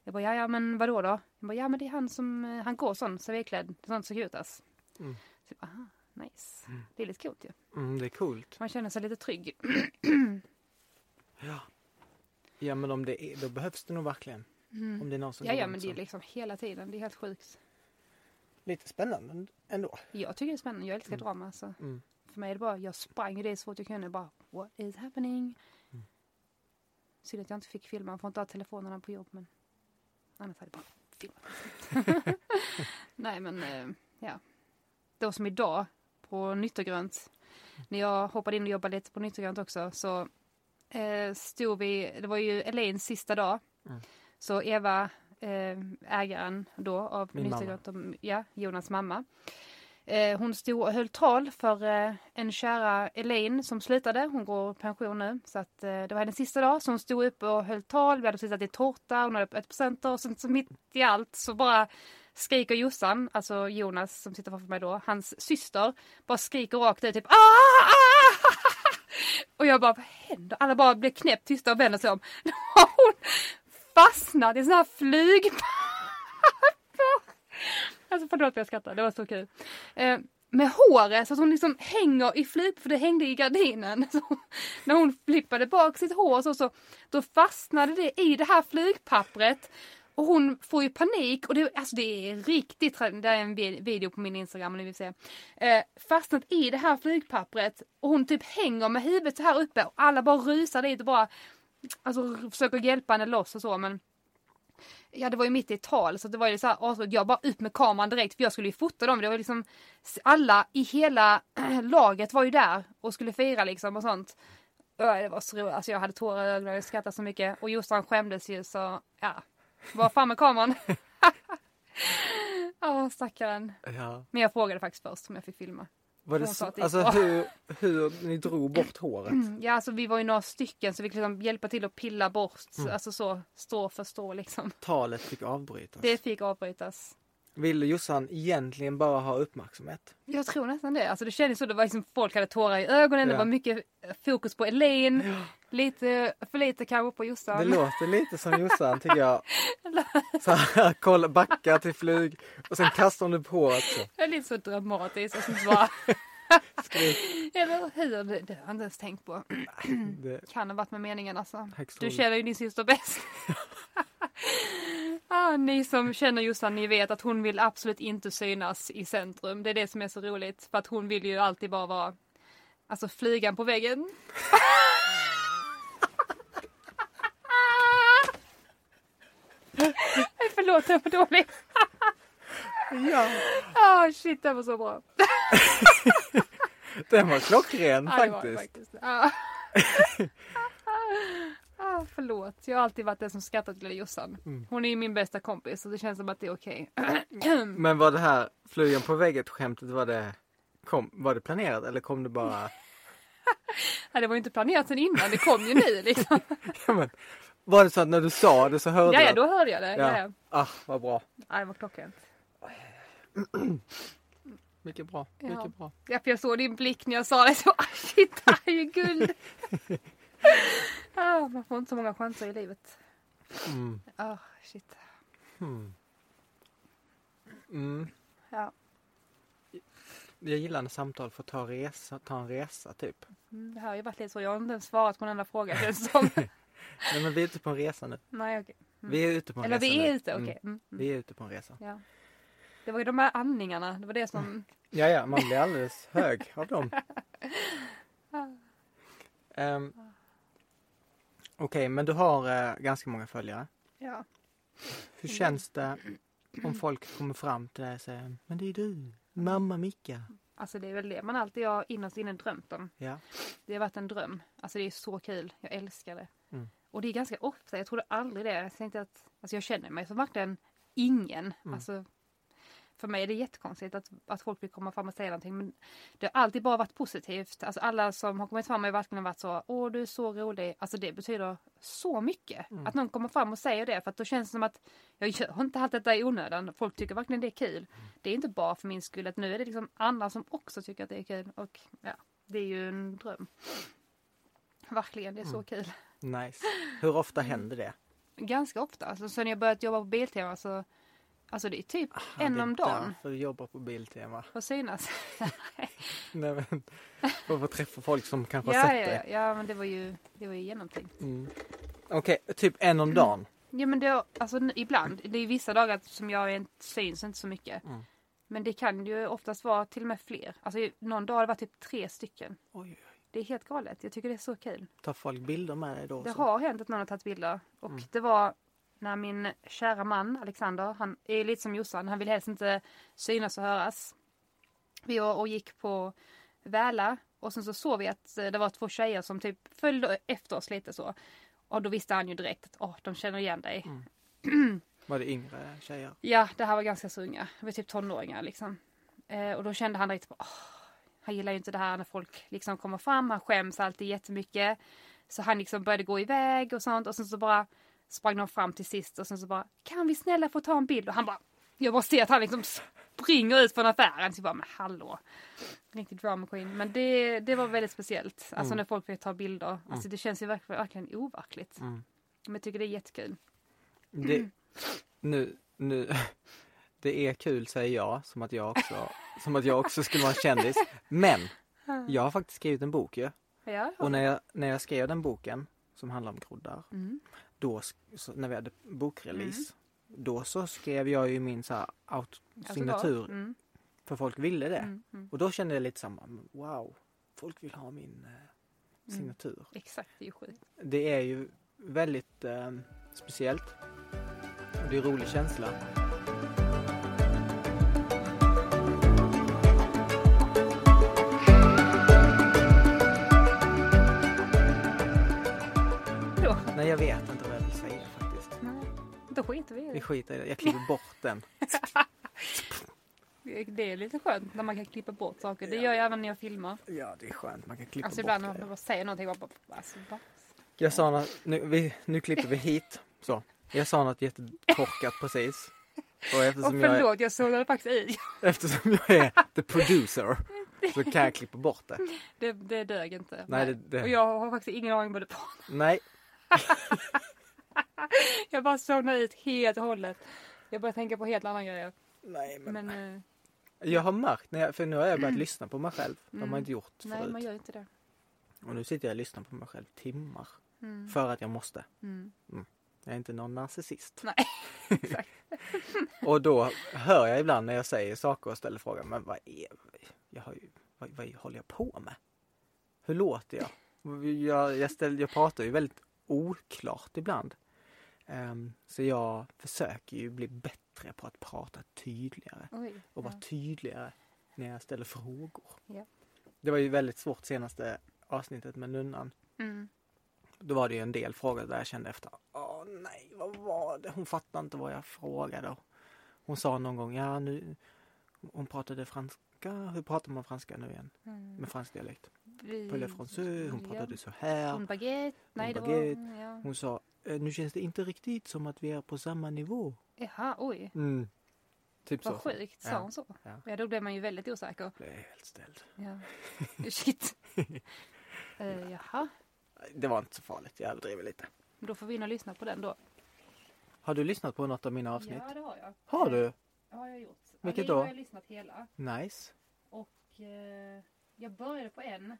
Jag bara ja ja men vadå då? Jag bara ja men det är han som, eh, han går sån civilklädd, sån Securitas. Mm. Så aha, nice. Det är lite coolt ju. Mm, det är coolt. Man känner sig lite trygg. Ja. Ja, men om det är, då behövs det nog verkligen. Om det är någon som Ja ja men det är liksom hela tiden, det är helt sjukt. Lite spännande ändå. Jag tycker det är spännande, jag älskar drama. Så. Mm. För mig är det bara, jag sprang det så fort jag kunde. Bara, what is happening? Mm. Synd att jag inte fick filma, man får inte ha telefonerna på jobb. Men annars hade jag bara filmat. Nej men, eh, ja. Då som idag på Nytt och grönt. När jag hoppade in och jobbade lite på Nytt och grönt också så eh, stod vi, det var ju Elaines sista dag. Mm. Så Eva, eh, ägaren då av Min Nytt och ja, Jonas mamma. Eh, hon stod och höll tal för eh, en kära Elaine som slutade. Hon går i pension nu. Så att, eh, det var hennes sista dag. Så hon stod upp och höll tal. Vi hade precis ätit tårta. Hon hade ett presenter. Och sen så mitt i allt så bara skriker Jossan, alltså Jonas som sitter framför mig då, hans syster, bara skriker rakt ut typ Aah! Och jag bara, vad händer? Alla bara blir knäppt tysta och vänder sig om. Då har hon fastnat i sån här flygpapper. Alltså förlåt för jag skrattar, det var så kul. Eh, med håret så att hon liksom hänger i flyg, för det hängde i gardinen. Så när hon flippade bak sitt hår så, så då fastnade det i det här flygpappret. Och hon får ju panik och det, alltså det är riktigt, trendigt. det är en video på min Instagram om ni vill se. Eh, fastnat i det här flygpappret och hon typ hänger med huvudet så här uppe och alla bara rusar dit och bara alltså försöker hjälpa henne loss och så men Ja det var ju mitt i ett tal så det var ju så här, jag bara upp med kameran direkt för jag skulle ju fota dem. Det var liksom alla i hela äh, laget var ju där och skulle fira liksom och sånt. Det var så roligt. Alltså jag hade tårar i ögonen, och skrattade så mycket. Och Jossan skämdes ju så, ja. Var fram med kameran. Ja, stackaren. Ja. Men jag frågade faktiskt först om jag fick filma. Var det så, alltså hur, hur ni drog bort håret? Ja, alltså vi var ju några stycken så vi fick liksom hjälpa till att pilla bort, Mm. alltså så, stå för stå liksom. Talet fick avbrytas. Det fick avbrytas. Ville Jossan egentligen bara ha uppmärksamhet? Jag tror nästan det. Alltså det kändes så, det var liksom folk hade tårar i ögonen, det Ja. var mycket eh, fokus på Elaine. Lite för lite kanske på Det Jossan. låter lite som Jossan tycker jag. Så här, kolla, backa till flyg och sen kastar hon upp håret så. Det är lite så dramatiskt och så bara, eller hur? Det, det har jag inte ens tänkt på. Det Kan ha varit med meningen alltså. högst Du känner ju din syster bäst. ah, ni som känner Jossan, ni vet att hon vill absolut inte synas i centrum. Det är det som är så roligt. För att hon vill ju alltid bara vara Alltså flygan på väggen. Förlåt, jag var dålig. Ja, Ah shit, det var så bra. den var klockren Ja, det var faktiskt. faktiskt. Ah. Förlåt, jag har alltid varit den som skrattat till Jossan. Mm. Hon är ju min bästa kompis och det känns som att det är okej. Men var det här flygen på väggen skämtet, var det, kom, var det planerat eller kom det bara? Nej, det var ju inte planerat sen innan, det kom ju nu liksom. Ja, men, var det så att när du sa det så hörde du ja, då hörde jag det. Ja. Ah, vad bra. ja. det var klockrent. Mycket bra. Ja. Mycket bra. Ja, för jag såg din blick när jag sa det. Så, ah, shit, det här är ju guld. Ah, man får inte så många chanser i livet. Mm. Ah, shit. Hmm. Mm. Ja. Jag gillar när samtal får ta, resa, ta en resa typ. Mm, det här har ju varit lite så. Jag har inte ens svarat på den enda frågan. känns som. Nej men vi är ute på en resa nu. Nej, okej. Mm. Vi är ute på en Eller resa vi är ute, okej. Mm. Mm. Mm. Vi är ute på en resa. Ja. Det var ju de här andningarna. Det var det som... Ja, ja, man blir alldeles hög av dem. Um, Okej, men du har eh, ganska många följare. Ja. Hur känns det om folk kommer fram till dig och säger Men det är du, mamma Micka. Alltså det är väl det man alltid har innerst inne drömt om. Ja. Det har varit en dröm. Alltså det är så kul. Jag älskar det. Mm. Och det är ganska ofta. Jag trodde aldrig det. Jag tänkte att alltså jag känner mig som verkligen ingen. Mm. Alltså, för mig är det jättekonstigt att, att folk vill komma fram och säga någonting. Men det har alltid bara varit positivt. Alltså alla som har kommit fram har verkligen varit så. Åh, du är så rolig. Alltså det betyder så mycket. Mm. Att någon kommer fram och säger det. För att då känns det som att jag gör inte allt detta i onödan. Folk tycker verkligen det är kul. Det är inte bara för min skull. Att nu är det liksom andra som också tycker att det är kul. Och ja, det är ju en dröm. Verkligen, det är så Mm. kul. Nice. Hur ofta händer det? Ganska ofta. Alltså, sen jag börjat jobba på Biltema så Alltså det är typ Ah, en det är om dagen. därför du jobbar på Biltema. Att synas. Nej, men, för att träffa folk som kanske har ja, sett ja, dig. ja, men det var ju, det var ju genomtänkt. Mm. Okej, typ en om dagen. Ja men det, alltså ibland. Det är vissa dagar som jag inte syns inte så mycket. Mm. Men det kan ju oftast vara till och med fler. Alltså någon dag har det varit typ tre stycken. Oj, oj. Det är helt galet. Jag tycker det är så kul. Tar folk bilder med dig då? Det så? har hänt att någon har tagit bilder. Och Mm. det var när min kära man Alexander, han är lite som Jossan, han vill helst inte synas och höras. Vi var och gick på Väla och sen så såg vi att eh, det var två tjejer som typ följde efter oss lite så. Och då visste han ju direkt att åh, de känner igen dig. Var det yngre tjejer? Ja, det här var ganska så unga. Det var typ tonåringar liksom. Eh, och då kände han direkt på, åh, han gillar ju inte det här när folk liksom kommer fram. Han skäms alltid jättemycket. Så han liksom började gå iväg och sånt och sen så bara sprang de fram till sist och sen så bara, kan vi snälla få ta en bild? Och han bara, jag bara ser att han liksom springer ut från affären. Så jag bara, men hallå. Riktigt drama queen. Men det, det var väldigt speciellt. Alltså Mm. när folk vill ta bilder. Alltså det känns ju verkligen, verkligen overkligt. Mm. Men jag tycker det är jättekul. Det, nu, nu, det är kul säger jag, som att jag också, som att jag också skulle vara en kändis. Men jag har faktiskt skrivit en bok ju. Ja. Och när jag, när jag skrev den boken, som handlar om groddar, Mm. Då, när vi hade bokrelease, då så skrev jag ju min så här out, signatur, Mm, för folk ville det. mm, mm. Och då kände jag lite samma, wow, folk vill ha min eh, Mm. signatur. Exakt, det är ju sjukt. Det är ju väldigt eh, speciellt. Och det är en rolig känsla. Nej, jag vet inte då skiter vi i Vi det. skiter i det. Jag klipper bort den. Det är lite skönt när man kan klippa bort saker. Det gör jag även när jag filmar. Ja, det är skönt. Man kan klippa Alltså bort ibland när man bara säger någonting och bara, alltså, bara. Jag sa något, nu, vi, nu klipper vi hit. Så. Jag sa något jättekorkat precis. Och Och eftersom jag, är, förlåt, jag det faktiskt i. eftersom jag är the producer så kan jag klippa bort det. Det, det dög inte. Nej, det- det- Och jag har faktiskt ingen aning vad det var. Nej, Jag bara zonade ut helt och hållet. Jag började tänka på helt andra grejer. nej men, Men eh, jag har märkt, när jag, för nu har jag börjat lyssna på mig själv. Det har man Mm. inte gjort nej, förut. man gör inte det. Och nu sitter jag och lyssnar på mig själv timmar. Mm. För att jag måste. Mm. Jag är inte någon narcissist. Nej, exakt. Och då hör jag ibland när jag säger saker och ställer frågan, men vad är, jag har ju, vad, vad håller jag på med? Hur låter jag? Jag, jag, ställ, jag pratar ju väldigt oklart ibland. Ehm, så jag försöker ju bli bättre på att prata tydligare Oj. och vara ja. tydligare när jag ställer frågor. Ja. Det var ju väldigt svårt senaste avsnittet med nunnan. Mm. Då var det ju en del frågor där jag kände efter, åh nej, vad var det? Hon fattade inte vad jag frågade. Hon sa någon gång, ja nu, hon pratade franska, hur pratar man franska nu igen? Mm. Med fransk dialekt. Français, hon ja. pratade så här. En baguette? Nej, det baguette. var... Ja. Hon sa, "Eh, nu känns det inte riktigt som att vi är på samma nivå. Jaha, oj. Mm. Typ Vad så. sjukt, sa Ja. hon så? Ja. Ja, då blev man ju väldigt osäker. Blev helt ställd. Ja. Shit. uh, jaha, Det var inte så farligt, jag överdriver lite. då får vi in och lyssna på den då. Har du lyssnat på något av mina avsnitt? Ja, det har jag. Har du? Ja, har jag gjort. Vilket då? har jag lyssnat hela. Nice. Och eh, jag började på en.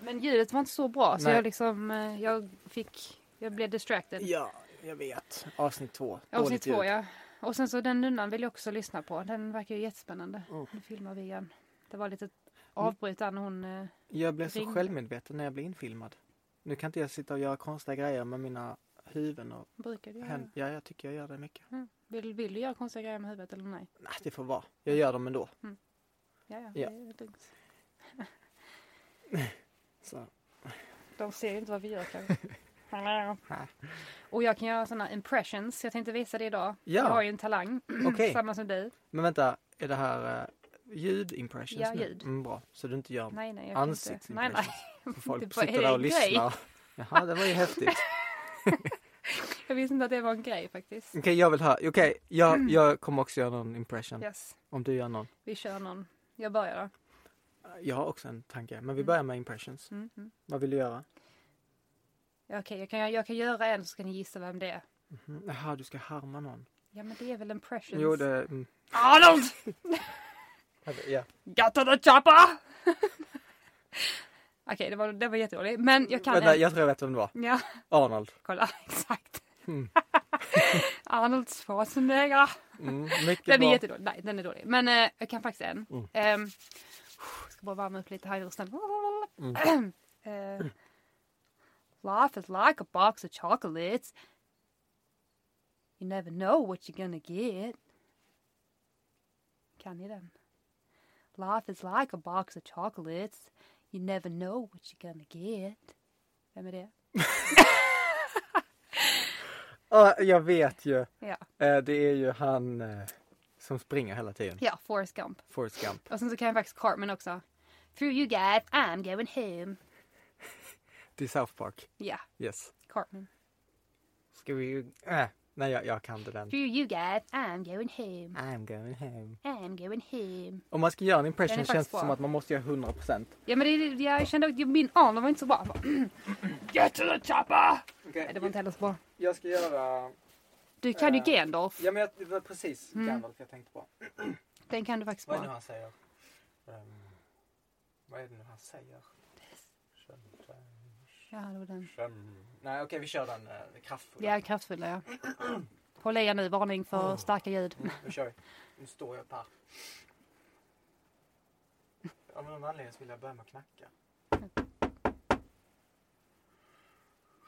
Men ljudet var inte så bra så Nej. jag liksom, eh, jag fick, jag blev distracted. Ja, jag vet. Avsnitt två. Avsnitt två ja. Och sen så den nunnan vill jag också lyssna på. Den verkar ju jättespännande. Mm. Nu filmar vi igen. Det var lite avbryt där när hon... Eh, Jag blev så Ringde. självmedveten när jag blev infilmad. Nu kan inte jag sitta och göra konstiga grejer med mina huvuden och brukar du göra. händer. Ja, jag tycker jag gör det mycket. Mm. Vill, vill du göra konstiga grejer med huvudet eller nej? Nej, det får vara. Jag gör dem ändå. Ja, ja, Ja. det är lugnt. Så. De ser ju inte vad vi gör kanske. Och jag kan göra sådana impressions. Jag tänkte visa det idag. Ja. Jag har ju en talang. Okej, Samma som dig. men vänta. Är det här uh, ljudimpressions Ja, nu? ljud. Mm, bra. Så du inte gör Nej, nej. Jag. Nej, ansiktsimpressions? nej. För Folk sitter där och lyssnar. Jaha, det var ju häftigt. Jag visste inte att det var en grej faktiskt. Okej, jag vill höra. Okej, jag, jag kommer också göra någon impression. Yes. Om du gör någon. Vi kör någon. Jag börjar då. Jag har också en tanke. Men vi Mm. börjar med impressions. Mm, mm. Vad vill du göra? Okej, jag, kan, jag kan göra en så ska ni gissa vem det är. Mhm. Jaha, du ska harma någon. Ja, men det är väl impressions? Jo, det... Mm. Arnold! Ja. Got to the chopper! Okej, det, var, det var jättedåligt. Men jag kan Vänta, en. jag tror jag vet vem det var. Ja, Arnold. kolla. Exakt. Mm. Arnold Schwarzenegger. Mm, Den är bra. jättedålig. Nej, den är dålig. Men eh, jag kan faktiskt en. Mm. Jag ska bara värma upp lite här i rösten. Mm. Eh, life is like a box of chocolates. You never know what you're gonna get. Kan ni den? Life is like a box of chocolates. You never know what you're gonna get. Vem är det? Ja, jag vet ju. Ja, Eh, Det är ju han eh, som springer hela tiden. ja Forrest Gump. Forrest Gump. Och sen så kan jag faktiskt Cartman också. Through you guys, I'm going home. Till South Park. Ja, Yes. Cartman. Ska vi... Äh, nej, jag, jag kan inte den. Through you guys, I'm going home. I'm going home. I'm going home. Om man ska göra en Den impression är känns faktiskt det som bra. att man måste göra 100%. Ja men det, jag kände att min Arnold var inte så bra. Get to the chopper! Nej, det var inte heller så bra. jag ska göra... Du kan ju Eh, Gandalf. Ja, men jag, det var precis Mm. Gandalf jag tänkte på. Den kan du faktiskt Vad är det nu bra. han säger? Ehm, vad är det nu han säger? Ja, det var den. Fem... Nej, okej, vi kör den eh, kraftfulla. Ja, kraftfulla ja. Håll i er nu, varning för Oh. starka ljud. Nu kör vi. Nu står jag upp här. Av någon anledning så vill jag börja med att knacka.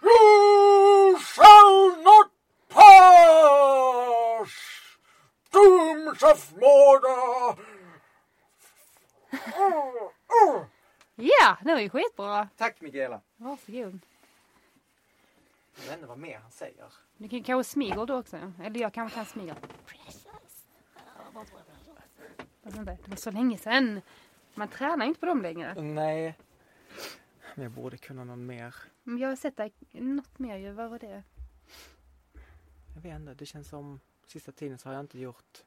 You shall not pass? Doomsafmorda! Ja, det var ju skitbra. Tack Mikaela. Varsågod. Jag vet inte vad mer han säger. Du kan kanske smyger du också. Eller jag kanske kan smyga. Det var så länge sedan. Man tränar inte på dem längre. Nej. Men jag borde kunna någon mer. Men jag har sett dig något mer ju. Vad var det? Jag vet inte, det känns som sista tiden så har jag inte gjort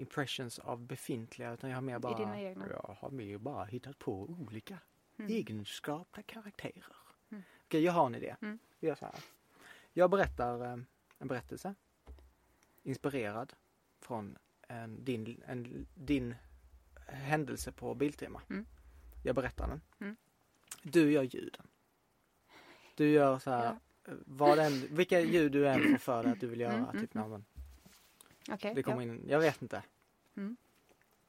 impressions av befintliga utan jag har mer bara, dina egna? jag har mer bara hittat på olika Mm. egenskapliga karaktärer. Mm. Okej, jag har en idé. Mm. Vi gör så här. Jag berättar eh, en berättelse inspirerad från en, din, en, din händelse på Biltema. Mm. Jag berättar den. Mm. Du gör ljuden. Du gör så här, vad än, vilka ljud du än får för dig att du vill göra. Mm, mm, Okej. det kommer ja. in, jag vet inte. Mm.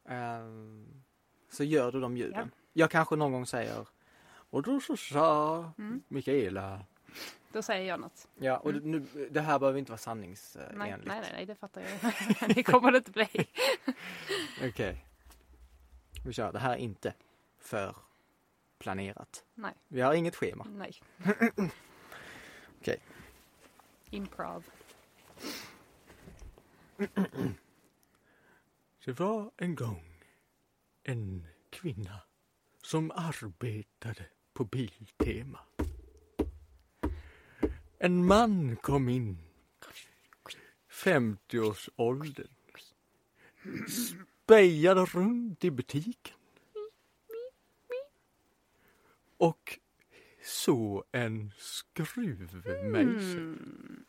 Ehm, så gör du de ljuden. Ja. Jag kanske någon gång säger och då så sa Mm. Mikaela. Då säger jag något. Ja, och Mm. nu, det här behöver inte vara sanningsenligt. Nej, nej, nej, nej, det fattar jag. det kommer det inte bli. Okej. Vi kör. Det här är inte för planerat. Nej. Vi har inget schema. Nej. Okej. Improv. Det var en gång en kvinna som arbetade på Biltema. En man kom in, 50-årsåldern, spejade runt i butiken och så en skruvmejsel. Mm.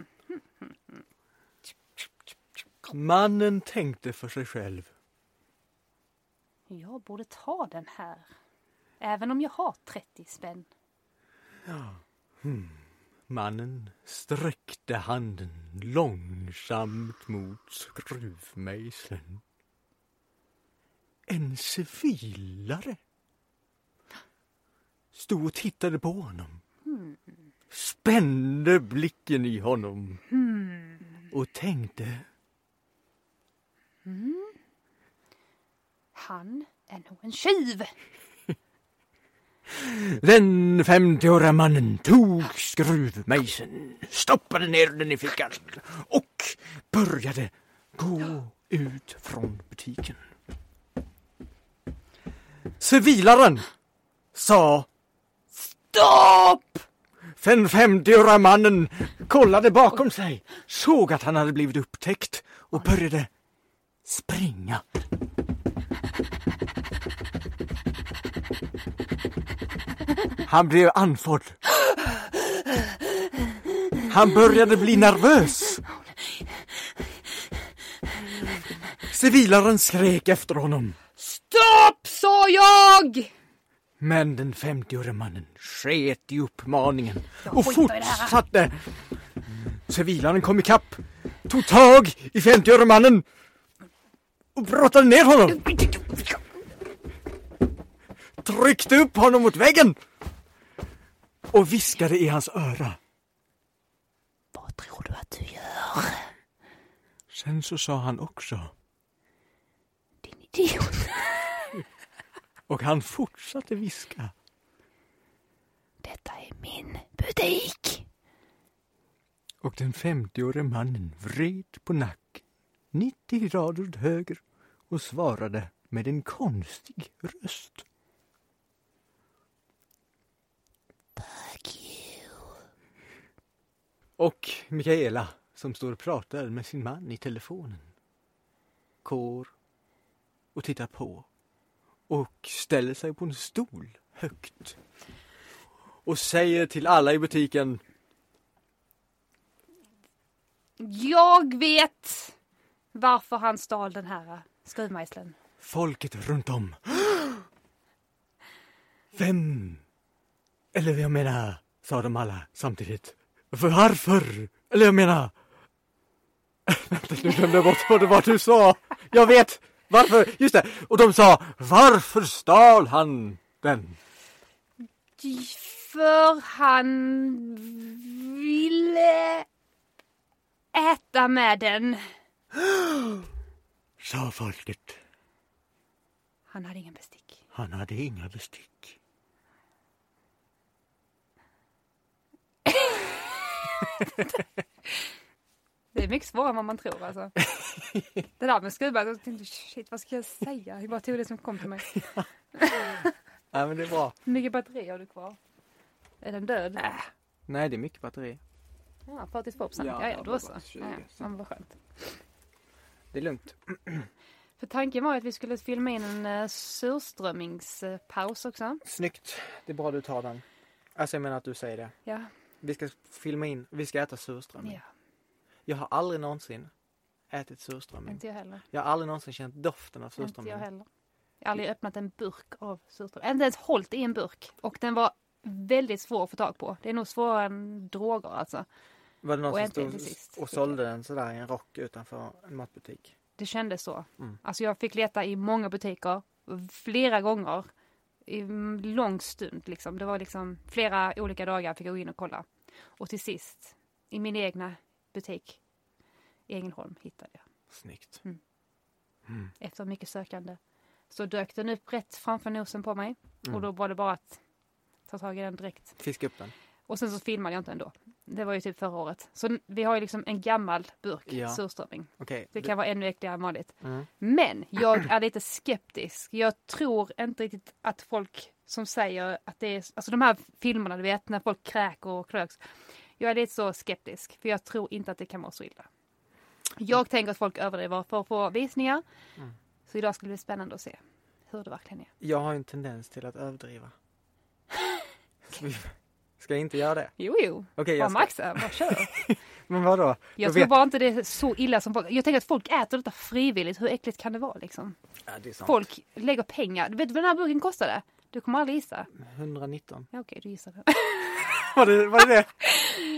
Mannen tänkte för sig själv. Jag borde ta den här. Även om jag har 30 spänn. Mannen sträckte handen långsamt mot skruvmejseln. En civilare stod och tittade på honom. Spände blicken i honom och tänkte Mm. Han är nog en tjuv. Den femtioåriga mannen tog skruvmejseln, stoppade ner den i fickan och började gå ut från butiken. Civilaren sa Stopp! Den femtioåriga mannen kollade bakom sig, såg att han hade blivit upptäckt och började springa. Han blev andfådd. Han började bli nervös. Civilaren skrek efter honom. Stopp, sa jag! Men den 50-årige mannen sket i uppmaningen och fortsatte. Civilaren kom ikapp, tog tag i 50-årige mannen och brottade ner honom. Tryckte upp honom mot väggen och viskade i hans öra. Vad tror du att du gör? Sen så sa han också, Din idiot. och han fortsatte viska. Detta är min butik. Och den 50-årige mannen vred på nacken 90 grader åt höger och svarade med en konstig röst. Fuck you. Och Mikaela som står och pratar med sin man i telefonen. Går och tittar på och ställer sig på en stol högt. Och säger till alla i butiken Jag vet varför han stal den här skruvmejseln. folket runt om. Vem? Eller jag menar, sa de alla samtidigt. Varför? Eller jag menar... Vänta, nu glömde jag bort vad det var du sa. Jag vet! Varför? Just det! Och de sa, varför stal han den? För han ville äta med den. Sa folket. Han hade ingen bestick. Han hade inga bestick. Det är mycket svårare än man tror alltså. det där med skruvar, jag tänkte shit vad ska jag säga? Jag bara tog det som kom till mig. Nej men det är bra. Hur mycket batteri har du kvar? Är den död? Nej det är mycket batteri. Ja, 42 procent. Ja, Ja, ja, ja, då så. 20, Ja, ja. Men vad skönt. Det är lugnt. För tanken var att vi skulle filma in en uh, surströmmingspaus också. Snyggt. Det är bra du tar den. Alltså jag menar att du säger det. Ja, Vi ska filma in, vi ska äta surströmming. ja Jag har aldrig någonsin ätit surströmming. inte jag heller. Jag har aldrig någonsin känt doften av Inte jag surströmming. heller. Jag har aldrig öppnat en burk av surströmming. Inte ens hållit i en burk. Och den var väldigt svår att få tag på. Det är nog svårare än droger alltså. Var det någon Och som stod sist och fick sålde den sådär i en rock utanför en matbutik? Det kändes så. Mm. Alltså jag fick leta i många butiker. Flera gånger. I lång stund liksom. Det var liksom flera olika dagar fick jag gå in och kolla. Och till sist, i min egna butik i Ängelholm hittade jag. Snyggt. Mm. Mm. Efter mycket sökande. Så dök den upp rätt framför nosen på mig. Mm. Och då var det bara att ta tag i den direkt. Fiska upp den. Och sen så filmade jag inte ändå. Det var ju typ förra året. Så vi har ju liksom en gammal burk Ja. surströmming. Okej. Det kan vara ännu äckligare än vanligt. Mm. Men jag är lite skeptisk. Jag tror inte riktigt att folk som säger att det är, alltså de här filmerna du vet när folk kräker och klöks. Jag är lite så skeptisk för jag tror inte att det kan vara så illa. Jag tänker att folk överdriver för att få visningar. Mm. Så idag skulle det bli spännande att se hur det verkligen är. Jag har ju en tendens till att överdriva. Ska, vi, ska jag inte göra det? Jo, jo. Okej, Bara maxa, bara kör. Men vadå? Jag Då tror vet- bara inte det är så illa som folk. Jag tänker att folk äter detta frivilligt. Hur äckligt kan det vara liksom? Ja, det är sant. Folk lägger pengar. Du vet vad den här burken kostade? Du kommer aldrig gissa. 119. Ja, okej, du gissade. Var det var det? det?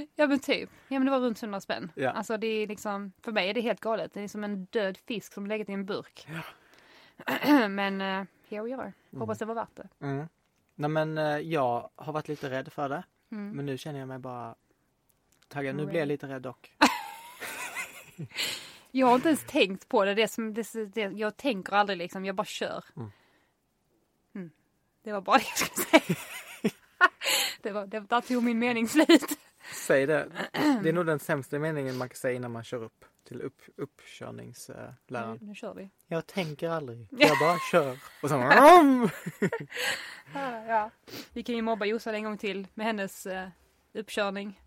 Ja men typ. Ja men det var runt 100 spänn. Ja. Alltså det är liksom, för mig är det helt galet. Det är som en död fisk som legat i en burk. men uh, here we are. Hoppas det var värt det. Mm. Nej men eh, jag har varit lite rädd för det. Mm. Men nu känner jag mig bara taggad. Nu blir jag lite rädd dock. Jag har inte ens tänkt på det. det, som, det, det jag tänker aldrig liksom, jag bara kör. Mm. Mm. Det var bara det jag skulle säga. det var, det, där tog min mening slut. Säg det. Det är nog den sämsta meningen man kan säga innan man kör upp till upp, uppkörningsläraren. Nu, nu kör vi. Jag tänker aldrig. Jag bara kör. Och så Vroom! Ja. Vi kan ju mobba Jossan en gång till med hennes uh, uppkörning.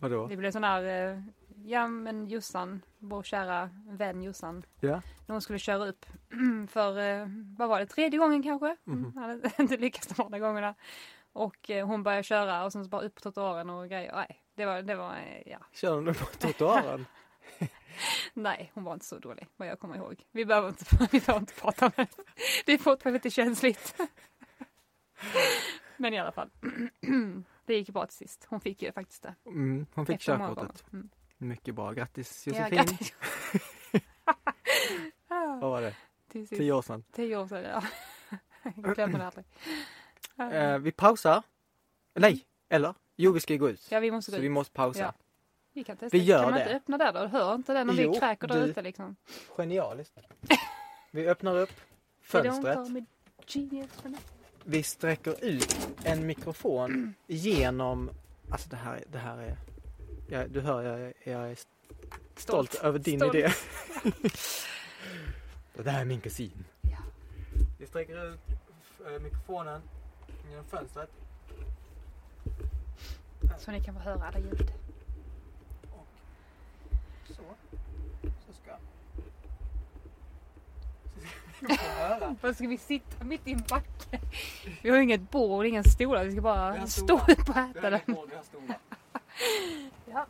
Vadå? Det blev sån här, eh, ja men Jossan, vår kära vän Jossan. Ja. När hon skulle köra upp för, eh, vad var det, tredje gången kanske? Mm. Hade inte lyckats de andra gångerna. Och eh, hon började köra och sen så bara upp på trottoaren och grejer. Nej, det var, det var, eh, ja. Kör du på trottoaren? Nej, hon var inte så dålig vad jag kommer ihåg. Vi behöver inte, vi behöver inte prata om det. Det är fortfarande lite känsligt. Men i alla fall. Det gick bra till sist. Hon fick ju faktiskt det. Mm, hon fick körkortet. Mm. Mycket bra. Grattis Ja, Josefin. grattis. Vad var det? Tio år sedan. Tio år sedan, ja. Jag glömmer det aldrig. Eh, vi pausar. Nej, eller? Jo, vi ska ju gå ut. Ja, vi måste gå Så vi ut. måste pausa. Ja. Vi kan testa. Vi gör kan man det. inte öppna där då? Hör inte den om Jo, vi kräker där du- ute liksom? Genialiskt. Vi öppnar upp don't fönstret. call me genius for nothing. Vi sträcker ut en mikrofon genom... Alltså det här, det här är... Jag, du hör, jag, jag är stolt, Stolt. över din Stolt. idé. det här är min kusin. Ja. Vi sträcker ut eh, mikrofonen genom fönstret. Så ni kan få höra alla ljud. Så. Så ska... Så ska vi få höra. Var ska vi sitta mitt i en backe? Vi har inget bord, inga stolar. Vi ska bara stå upp och äta den. Ja.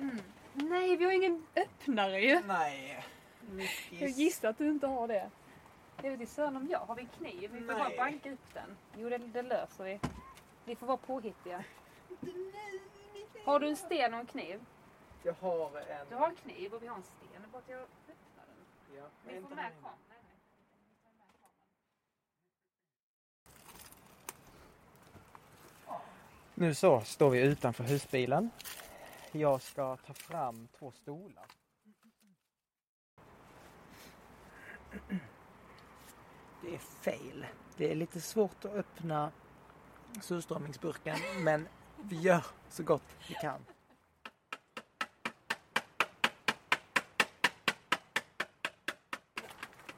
Mm. Nej, vi har ingen öppnare ju. Nej. Jag gissar att du inte har det. Det vet inte om jag. Har vi en kniv? Vi får bara Nej. banka upp den. Jo, det, det löser vi. Vi får vara påhittiga. Har du en sten och en kniv? Jag har en... Du har en kniv och vi har en sten. Bara att jag öppnar den. Ja, Vi får med kameran. Nu så står vi utanför husbilen. Jag ska ta fram två stolar. Det är fail. Det är lite svårt att öppna surströmmingsburken men vi gör så gott vi kan.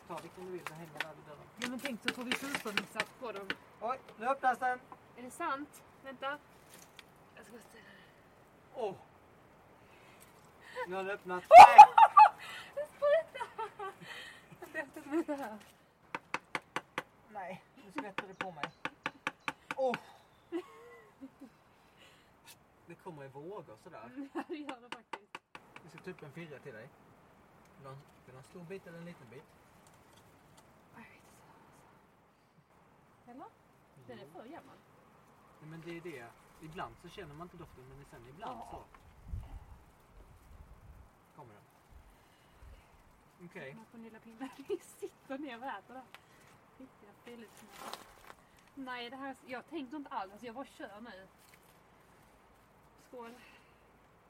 Ta vilken du vill och häng den där vid dörren. Ja men tänk så får vi surströmmingssats på dem. Oj, nu öppnas den! Är det sant? Vänta. Jag ska ställa Åh! Nu har den öppnats. Vänta med det här. Nej, nu skvätter det på mig. Åh! Det kommer i vågor sådär. Ja det gör det faktiskt. Vi ska ta upp en firra till dig. Vill du ha en- vill du ha en stor bit eller en liten bit? Jag vet inte. Eller? Den är för gammal. Nej, men det är det. Ibland så känner man inte doften men sen ibland Ja. så. Kommer den. Okej. Man får lilla pinnar. Vi sitter ner och äter det. Riktiga friluftsmän. Nej, det här, jag tänkte inte alls. Alltså, jag bara kör nu. Skål.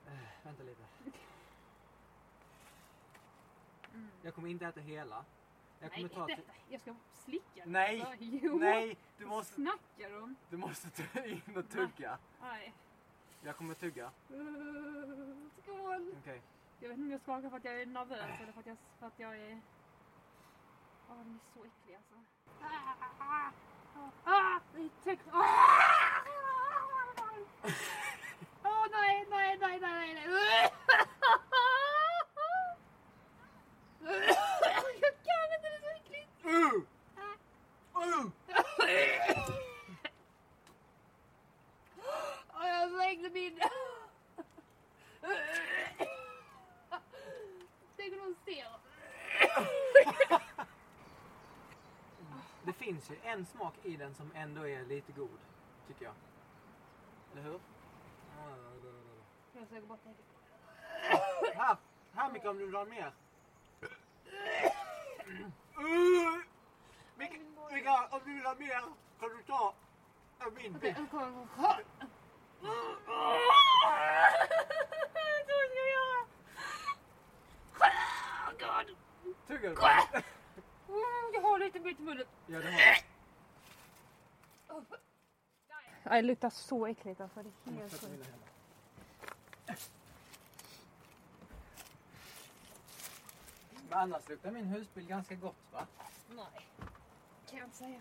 Äh, vänta lite. Mm. Jag kommer inte äta hela. Jag Nej, ta... detta. Jag ska slicka. Nej! Alltså, Jo! Nej! Du måste, snackar du om? du måste in och tugga. Nej. Jag kommer tugga. Uh, Skål! Okej. Jag vet inte om jag skakar för att jag är nervös eller för att jag, för att jag är... Ja, den är så äcklig alltså. Ah, ah, ah, det är täckt. Ah! Åh nej, nej, nej, nej, nej, nej. Jag kan inte, det är så äckligt. Uh! Uh! Åh, jag slängde min... Tänk om någon ser. Det finns ju en smak i den som ändå är lite god. Tycker jag. Eller hur? Jag ska gå bort det. Här! Här Mikael om du vill ha mer. Mikael, om du vill ha mer kan du ta en min bit. Så ska jag göra. Du den? Mm, jag har lite bit i munnen. Ja det har jag. Det luktar så äckligt alltså. Det är helt sjukt. Men annars luktar min husbil ganska gott va? Nej, kan jag inte säga.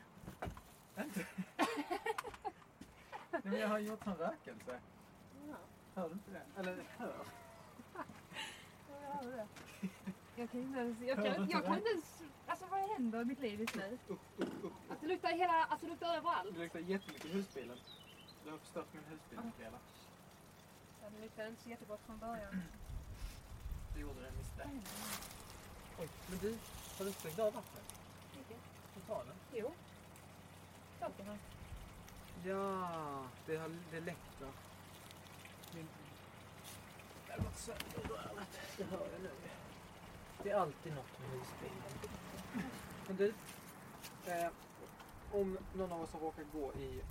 Inte? Nej, men jag har gjort sån rökelse. Hör du inte det? Eller hör? Jag hör det. Jag kan inte ens... Jag du kan, jag kan inte ens... Alltså vad händer i mitt liv just nu? Upp, upp, upp. Att det luktar hela... Alltså det luktar överallt. Det luktar jättemycket husbilen. Du har förstört min husbil Ja. Det luktade inte så jättegott från början. Du gjorde det misstag. Oj, men du, har du stängt av vattnet? Totalen? Jo. Saken här. Ja, det, har, det läcker. Min... Det har gått sönder röret. Det hör jag nu. Det är alltid något med husbilen. Men du, eh, om någon av oss har råkat gå i...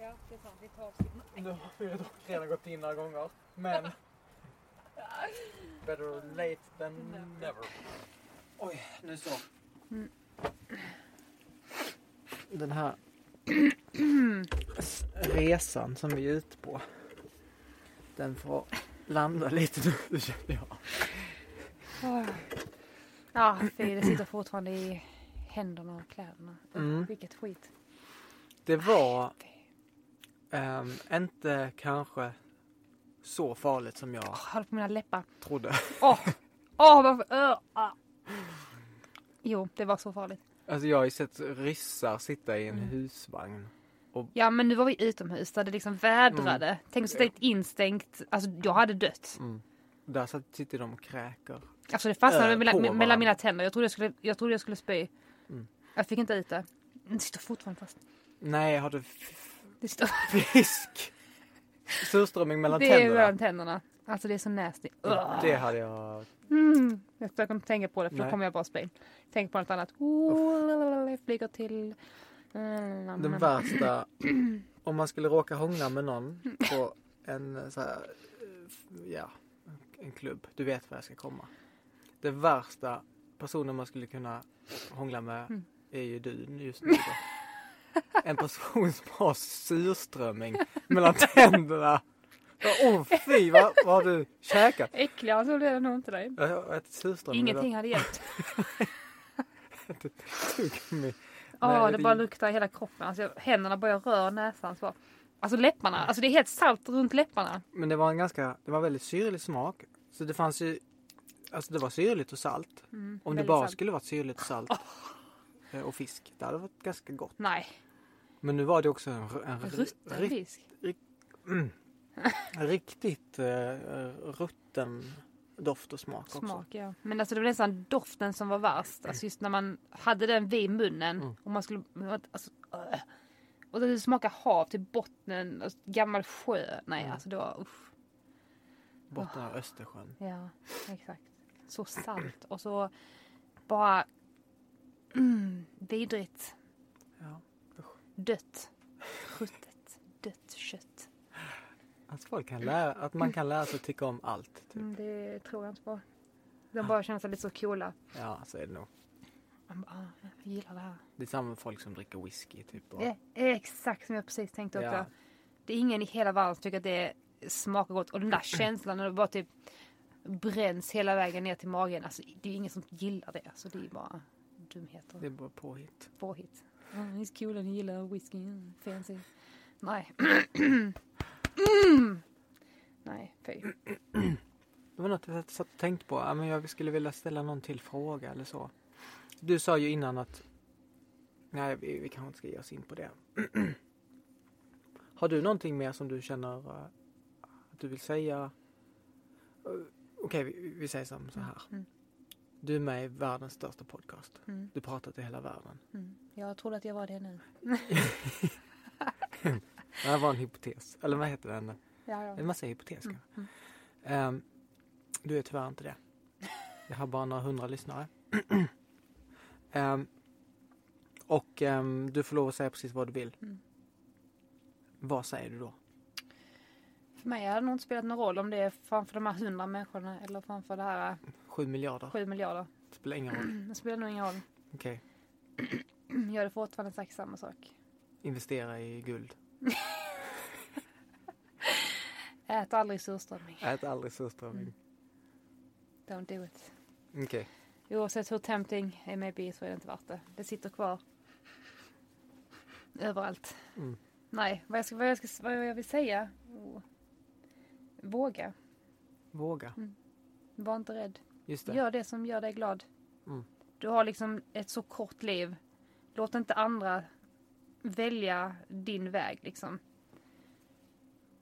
Ja, det är sant. Vi tar oss Nu har vi dock redan gått in några gånger, men... Better late than never. Oj, nu så. Mm. Den här resan som vi är ute på. Den får landa lite nu känner jag. Ja, fy, det sitter fortfarande i händerna och kläderna. Mm. Vilket skit. Det var ehm, inte kanske så farligt som jag Jag håller på mina läppar. trodde. Åh, åh varför? Öh, ah. Jo, det var så farligt. Alltså jag har ju sett ryssar sitta i en Mm. husvagn. Ja, men nu var vi utomhus där det liksom vädrade. Tänk att sitta i ett instängt. Alltså, jag hade dött. Mm. Där sitter de och kräker. Alltså det fastnade Äh, mellan, mellan mina tänder. Jag trodde jag skulle, jag trodde jag skulle spy. Mm. Jag fick inte ut det. Det sitter fortfarande fast. Nej, jag hade f- Det, sitter, fisk. Surströmming mellan det är tänderna. mellan tänderna. Alltså det är så nasty. Det hade jag... Mm. Jag försöker inte tänka på det för då Nej. kommer jag bara spy. Tänk på något annat. Oh, jag flyger till... Den värsta, om man skulle råka hångla med någon på en så här, eh, ja, en klubb. Du vet var jag ska komma. Det värsta personen man skulle kunna hångla med Mm. är ju du just nu. En person som har surströmming mellan tänderna. Åh oh, fy, vad, vad har du käkat? Äckligare så blev det nog inte dig. Jag har ätit surströmming. Ingenting hade hjälpt. Tuggummi. Ja, Nej, det bara luktar i hela kroppen. Alltså, händerna bara rör näsan. Så. Alltså läpparna. Alltså det är helt salt runt läpparna. Men det var en ganska, det var väldigt syrlig smak. Så det fanns ju, alltså det var syrligt och salt. Mm, Om det bara salt. skulle varit syrligt och salt eh, och fisk, det hade varit ganska gott. Nej, Men nu var det också en, en, rutten ri- fisk. mm, riktigt uh, rutten doft och smak, också. Smak, ja. Men alltså det var nästan doften som var värst. Alltså just när man hade den vid munnen. Mm. Och man skulle... Alltså, äh. och det smakade hav till botten. Alltså, gammal sjö. Nej, Mm. alltså det var usch. Botten av Östersjön. Ja, exakt. Så salt och så bara mm, vidrigt. Ja. Dött. Ruttet. Dött kött. Att, folk kan lära, att man kan lära sig tycka om allt. Typ. Mm, det tror jag inte på. De bara känner sig lite så coola. Ja, så är det nog. Man bara, ah, jag gillar det här. Det är samma med folk som dricker whisky. Typ, och, är exakt som jag precis tänkte också. Ja. Det är ingen i hela världen som tycker att det smakar gott. Och den där känslan när det bara typ bränns hela vägen ner till magen. Alltså, det är ju ingen som gillar det. Alltså, det är bara dumheter. Det är bara påhitt. Påhitt. Oh, he's cool and he gillar whisky. Fancy. Nej. mm. Nej, fy. Det var något jag satt och tänkte på. Ja, men jag skulle vilja ställa någon till fråga eller så. Du sa ju innan att Nej, vi, vi kanske inte ska ge oss in på det. Har du någonting mer som du känner eh, att du vill säga? Okej, vi, vi säger som så här. Mm. Du är med i världens största podcast. Mm. Du pratar till hela världen. Mm. Jag trodde att jag var det nu. Det här var en hypotes. Eller vad heter den? Ja, ja. En massa hypotes Mm. kanske. Ehm, du är tyvärr inte det. Jag har bara några hundra lyssnare. Ehm, och ehm, du får lov att säga precis vad du vill. Mm. Vad säger du då? För mig hade det nog inte spelat någon roll om det är framför de här hundra människorna eller framför det här Sju miljarder? sju miljarder. Det spelar ingen roll. Det spelar nog ingen roll. Okej. Jag hade fortfarande sagt samma sak. Investera i guld. Ät aldrig surströmming. Ät aldrig surströmming. Don't do it. Okej. Oavsett hur tempting it may be så är det inte värt det. Det sitter kvar. Överallt. Mm. Nej, vad jag, ska, vad, jag ska, vad jag vill säga? Oh. Våga. Våga. Var inte rädd. Just det. Gör det som gör dig glad. Mm. Du har liksom ett så kort liv. Låt inte andra välja din väg liksom.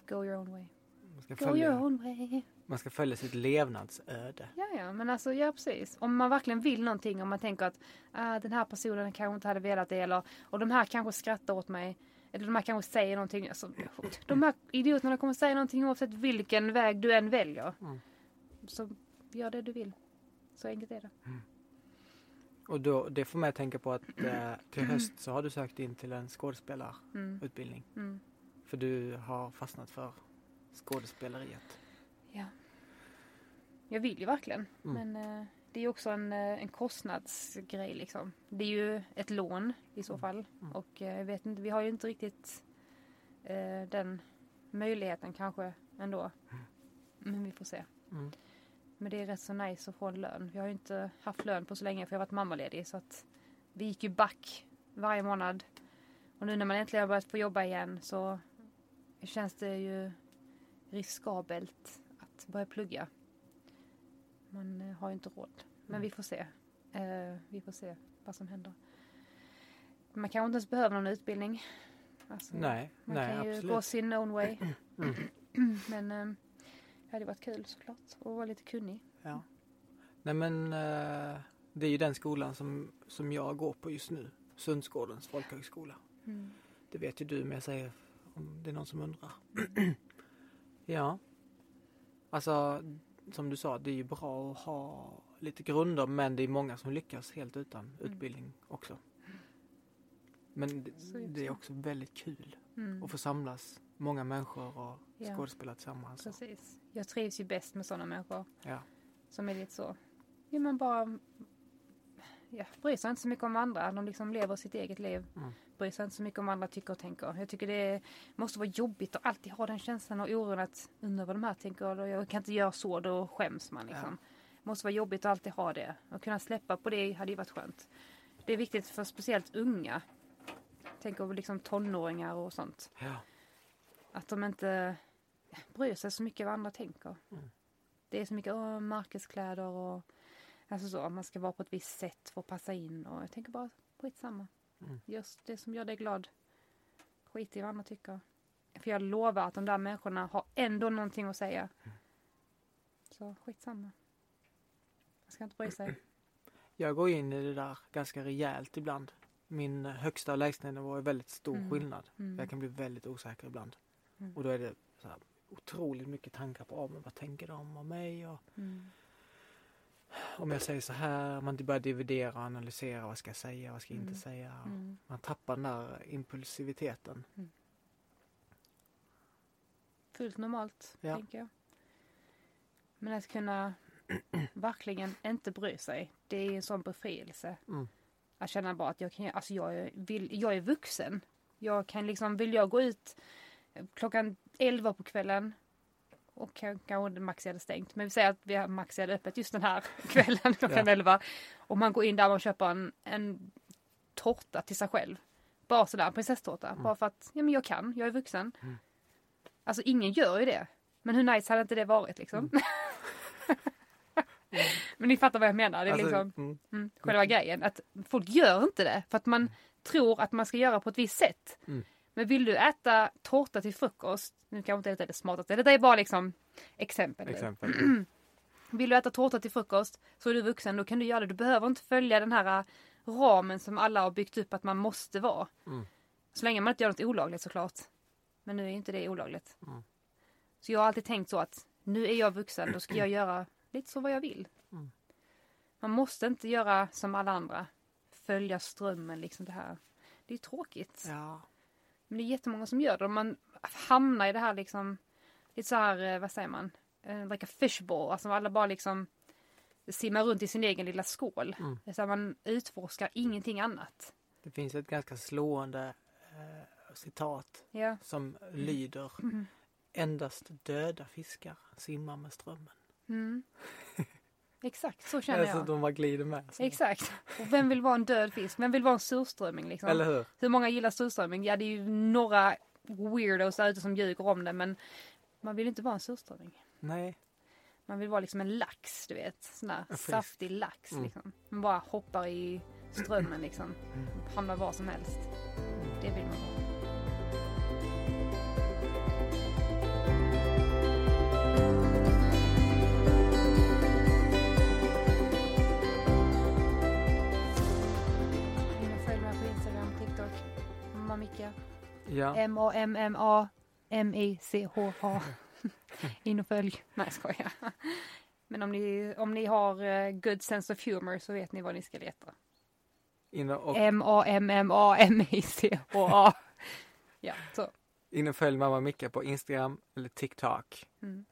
Go your own way. Man ska, Go your följa, own way. man ska följa sitt levnadsöde. Ja, ja, men alltså ja precis. Om man verkligen vill någonting, om man tänker att ah, den här personen kanske inte hade velat det eller och de här kanske skrattar åt mig. Eller de här kanske säger någonting. Alltså, de här idioterna kommer säga någonting oavsett vilken väg du än väljer. Mm. Så gör det du vill. Så enkelt är det. Och då, det får mig att tänka på att eh, till höst så har du sökt in till en skådespelarutbildning. Mm. Mm. För du har fastnat för skådespeleriet. Ja. Jag vill ju verkligen. Mm. Men eh, det är också en, eh, en kostnadsgrej liksom. Det är ju ett lån i så fall. Mm. Och eh, jag vet inte, vi har ju inte riktigt eh, den möjligheten kanske ändå. Men vi får se. Mm. Men det är rätt så nice att få en lön. Vi har ju inte haft lön på så länge för jag har varit mammaledig. Så att vi gick ju back varje månad. Och nu när man äntligen har börjat få jobba igen så känns det ju riskabelt att börja plugga. Man eh, har ju inte råd. Men Mm. vi får se. Eh, vi får se vad som händer. Man kanske inte ens behöver någon utbildning. Alltså, Nej, man nej kan ju absolut. gå sin own way. Mm. Men eh, det hade varit kul såklart att vara lite kunnig. Ja. Nej men det är ju den skolan som, som jag går på just nu. Sundsgårdens folkhögskola. Mm. Det vet ju du men jag säger om det är någon som undrar. ja. Alltså som du sa, det är ju bra att ha lite grunder men det är många som lyckas helt utan utbildning också. Men det, det är så. också väldigt kul Mm. att få samlas många människor och Ja. skådespela tillsammans. Precis. Jag trivs ju bäst med sådana människor Ja. som är lite så. Ja men bara ja, bryr sig inte så mycket om andra. De liksom lever sitt eget liv. Mm. Bryr sig inte så mycket om vad andra tycker och tänker. Jag tycker det måste vara jobbigt att alltid ha den känslan och oron att undra vad de här tänker. Jag kan inte göra så, då skäms man liksom. måste vara jobbigt att alltid ha det. Och kunna släppa på det hade ju varit skönt. Det är viktigt för speciellt unga. Tänker på liksom tonåringar och sånt. Ja. Att de inte bryr sig så mycket vad andra tänker. Mm. Det är så mycket åh, märkeskläder och alltså så, man ska vara på ett visst sätt för att passa in. Och jag tänker bara skitsamma. Mm. Just det som gör dig glad. Skit i vad andra tycker. För jag lovar att de där människorna har ändå någonting att säga. Mm. Så skitsamma. Jag ska inte bry sig. Jag går in i det där ganska rejält ibland. Min högsta och lägsta nivå är väldigt stor Mm. skillnad. Mm. Jag kan bli väldigt osäker ibland. Mm. Och då är det så här otroligt mycket tankar på oh, men vad tänker de om mig? Och Mm. Om jag säger så här, man börjar dividera och analysera. Vad ska jag säga? Vad ska jag inte Mm. säga? Mm. Man tappar den där impulsiviteten. Fullt normalt, Ja. tänker jag. Men att kunna verkligen inte bry sig, det är en sån befrielse. Mm. Att känna bara att jag kan, alltså jag vill, jag är vuxen. Jag kan liksom, vill jag gå ut klockan 11 på kvällen och kan- kanske Maxi hade stängt. Men vi säger att vi har Maxi hade öppet just den här kvällen klockan Ja. 11. Och man går in där och köper en, en tårta till sig själv. Bara sådär, en prinsesstårta. Bara för att, ja men jag kan, jag är vuxen. Mm. Alltså ingen gör ju det. Men hur nice hade inte det varit liksom? men ni fattar vad jag menar. Det är Alltså, liksom mm, mm, själva grejen. Att folk gör inte det för att man tror att man ska göra på ett visst sätt. Men vill du äta tårta till frukost, nu kanske inte det är det smartaste, det är bara liksom exempel. exempel. Vill du äta tårta till frukost så är du vuxen, då kan du göra det. Du behöver inte följa den här äh, ramen som alla har byggt upp att man måste vara. Mm. Så länge man inte gör något olagligt såklart. Men nu är inte det olagligt. Mm. Så jag har alltid tänkt så att nu är jag vuxen, då ska jag göra lite så vad jag vill. Mm. Man måste inte göra som alla andra. Följa strömmen liksom det här. Det är tråkigt. Ja. Men det är jättemånga som gör det. Och man hamnar i det här liksom, lite så här, eh, vad säger man, Eh, like a fishbowl. Alltså alla bara liksom simmar runt i sin egen lilla skål. Mm. Så man utforskar ingenting annat. Det finns ett ganska slående eh, citat Ja. som lyder Mm. Endast döda fiskar simmar med strömmen. Mm. Exakt, så känner Alltså jag. de bara glider med. Så. Exakt. Och vem vill vara en död fisk? Vem vill vara en surströmming liksom? Eller hur? Hur många gillar surströmming? Ja, det är ju några weirdos där ute som ljuger om det, men man vill inte vara en surströmming. Nej. Man vill vara liksom en lax, du vet. Sån där saftig lax Mm. liksom. Man bara hoppar i strömmen liksom. Mm. Hamnar var som helst. Det vill man vara. Mamma Micka. Ja. M-A-M-M-A-M-I-C-H-A. In och följ. Nej, jag skojar. Men om ni, om ni har eh, good sense of humor så vet ni vad ni ska leta. M-A-M-M-A-M-I-C-H-A. Ja, så. in och följ mamma Micka på Instagram eller TikTok. Mm.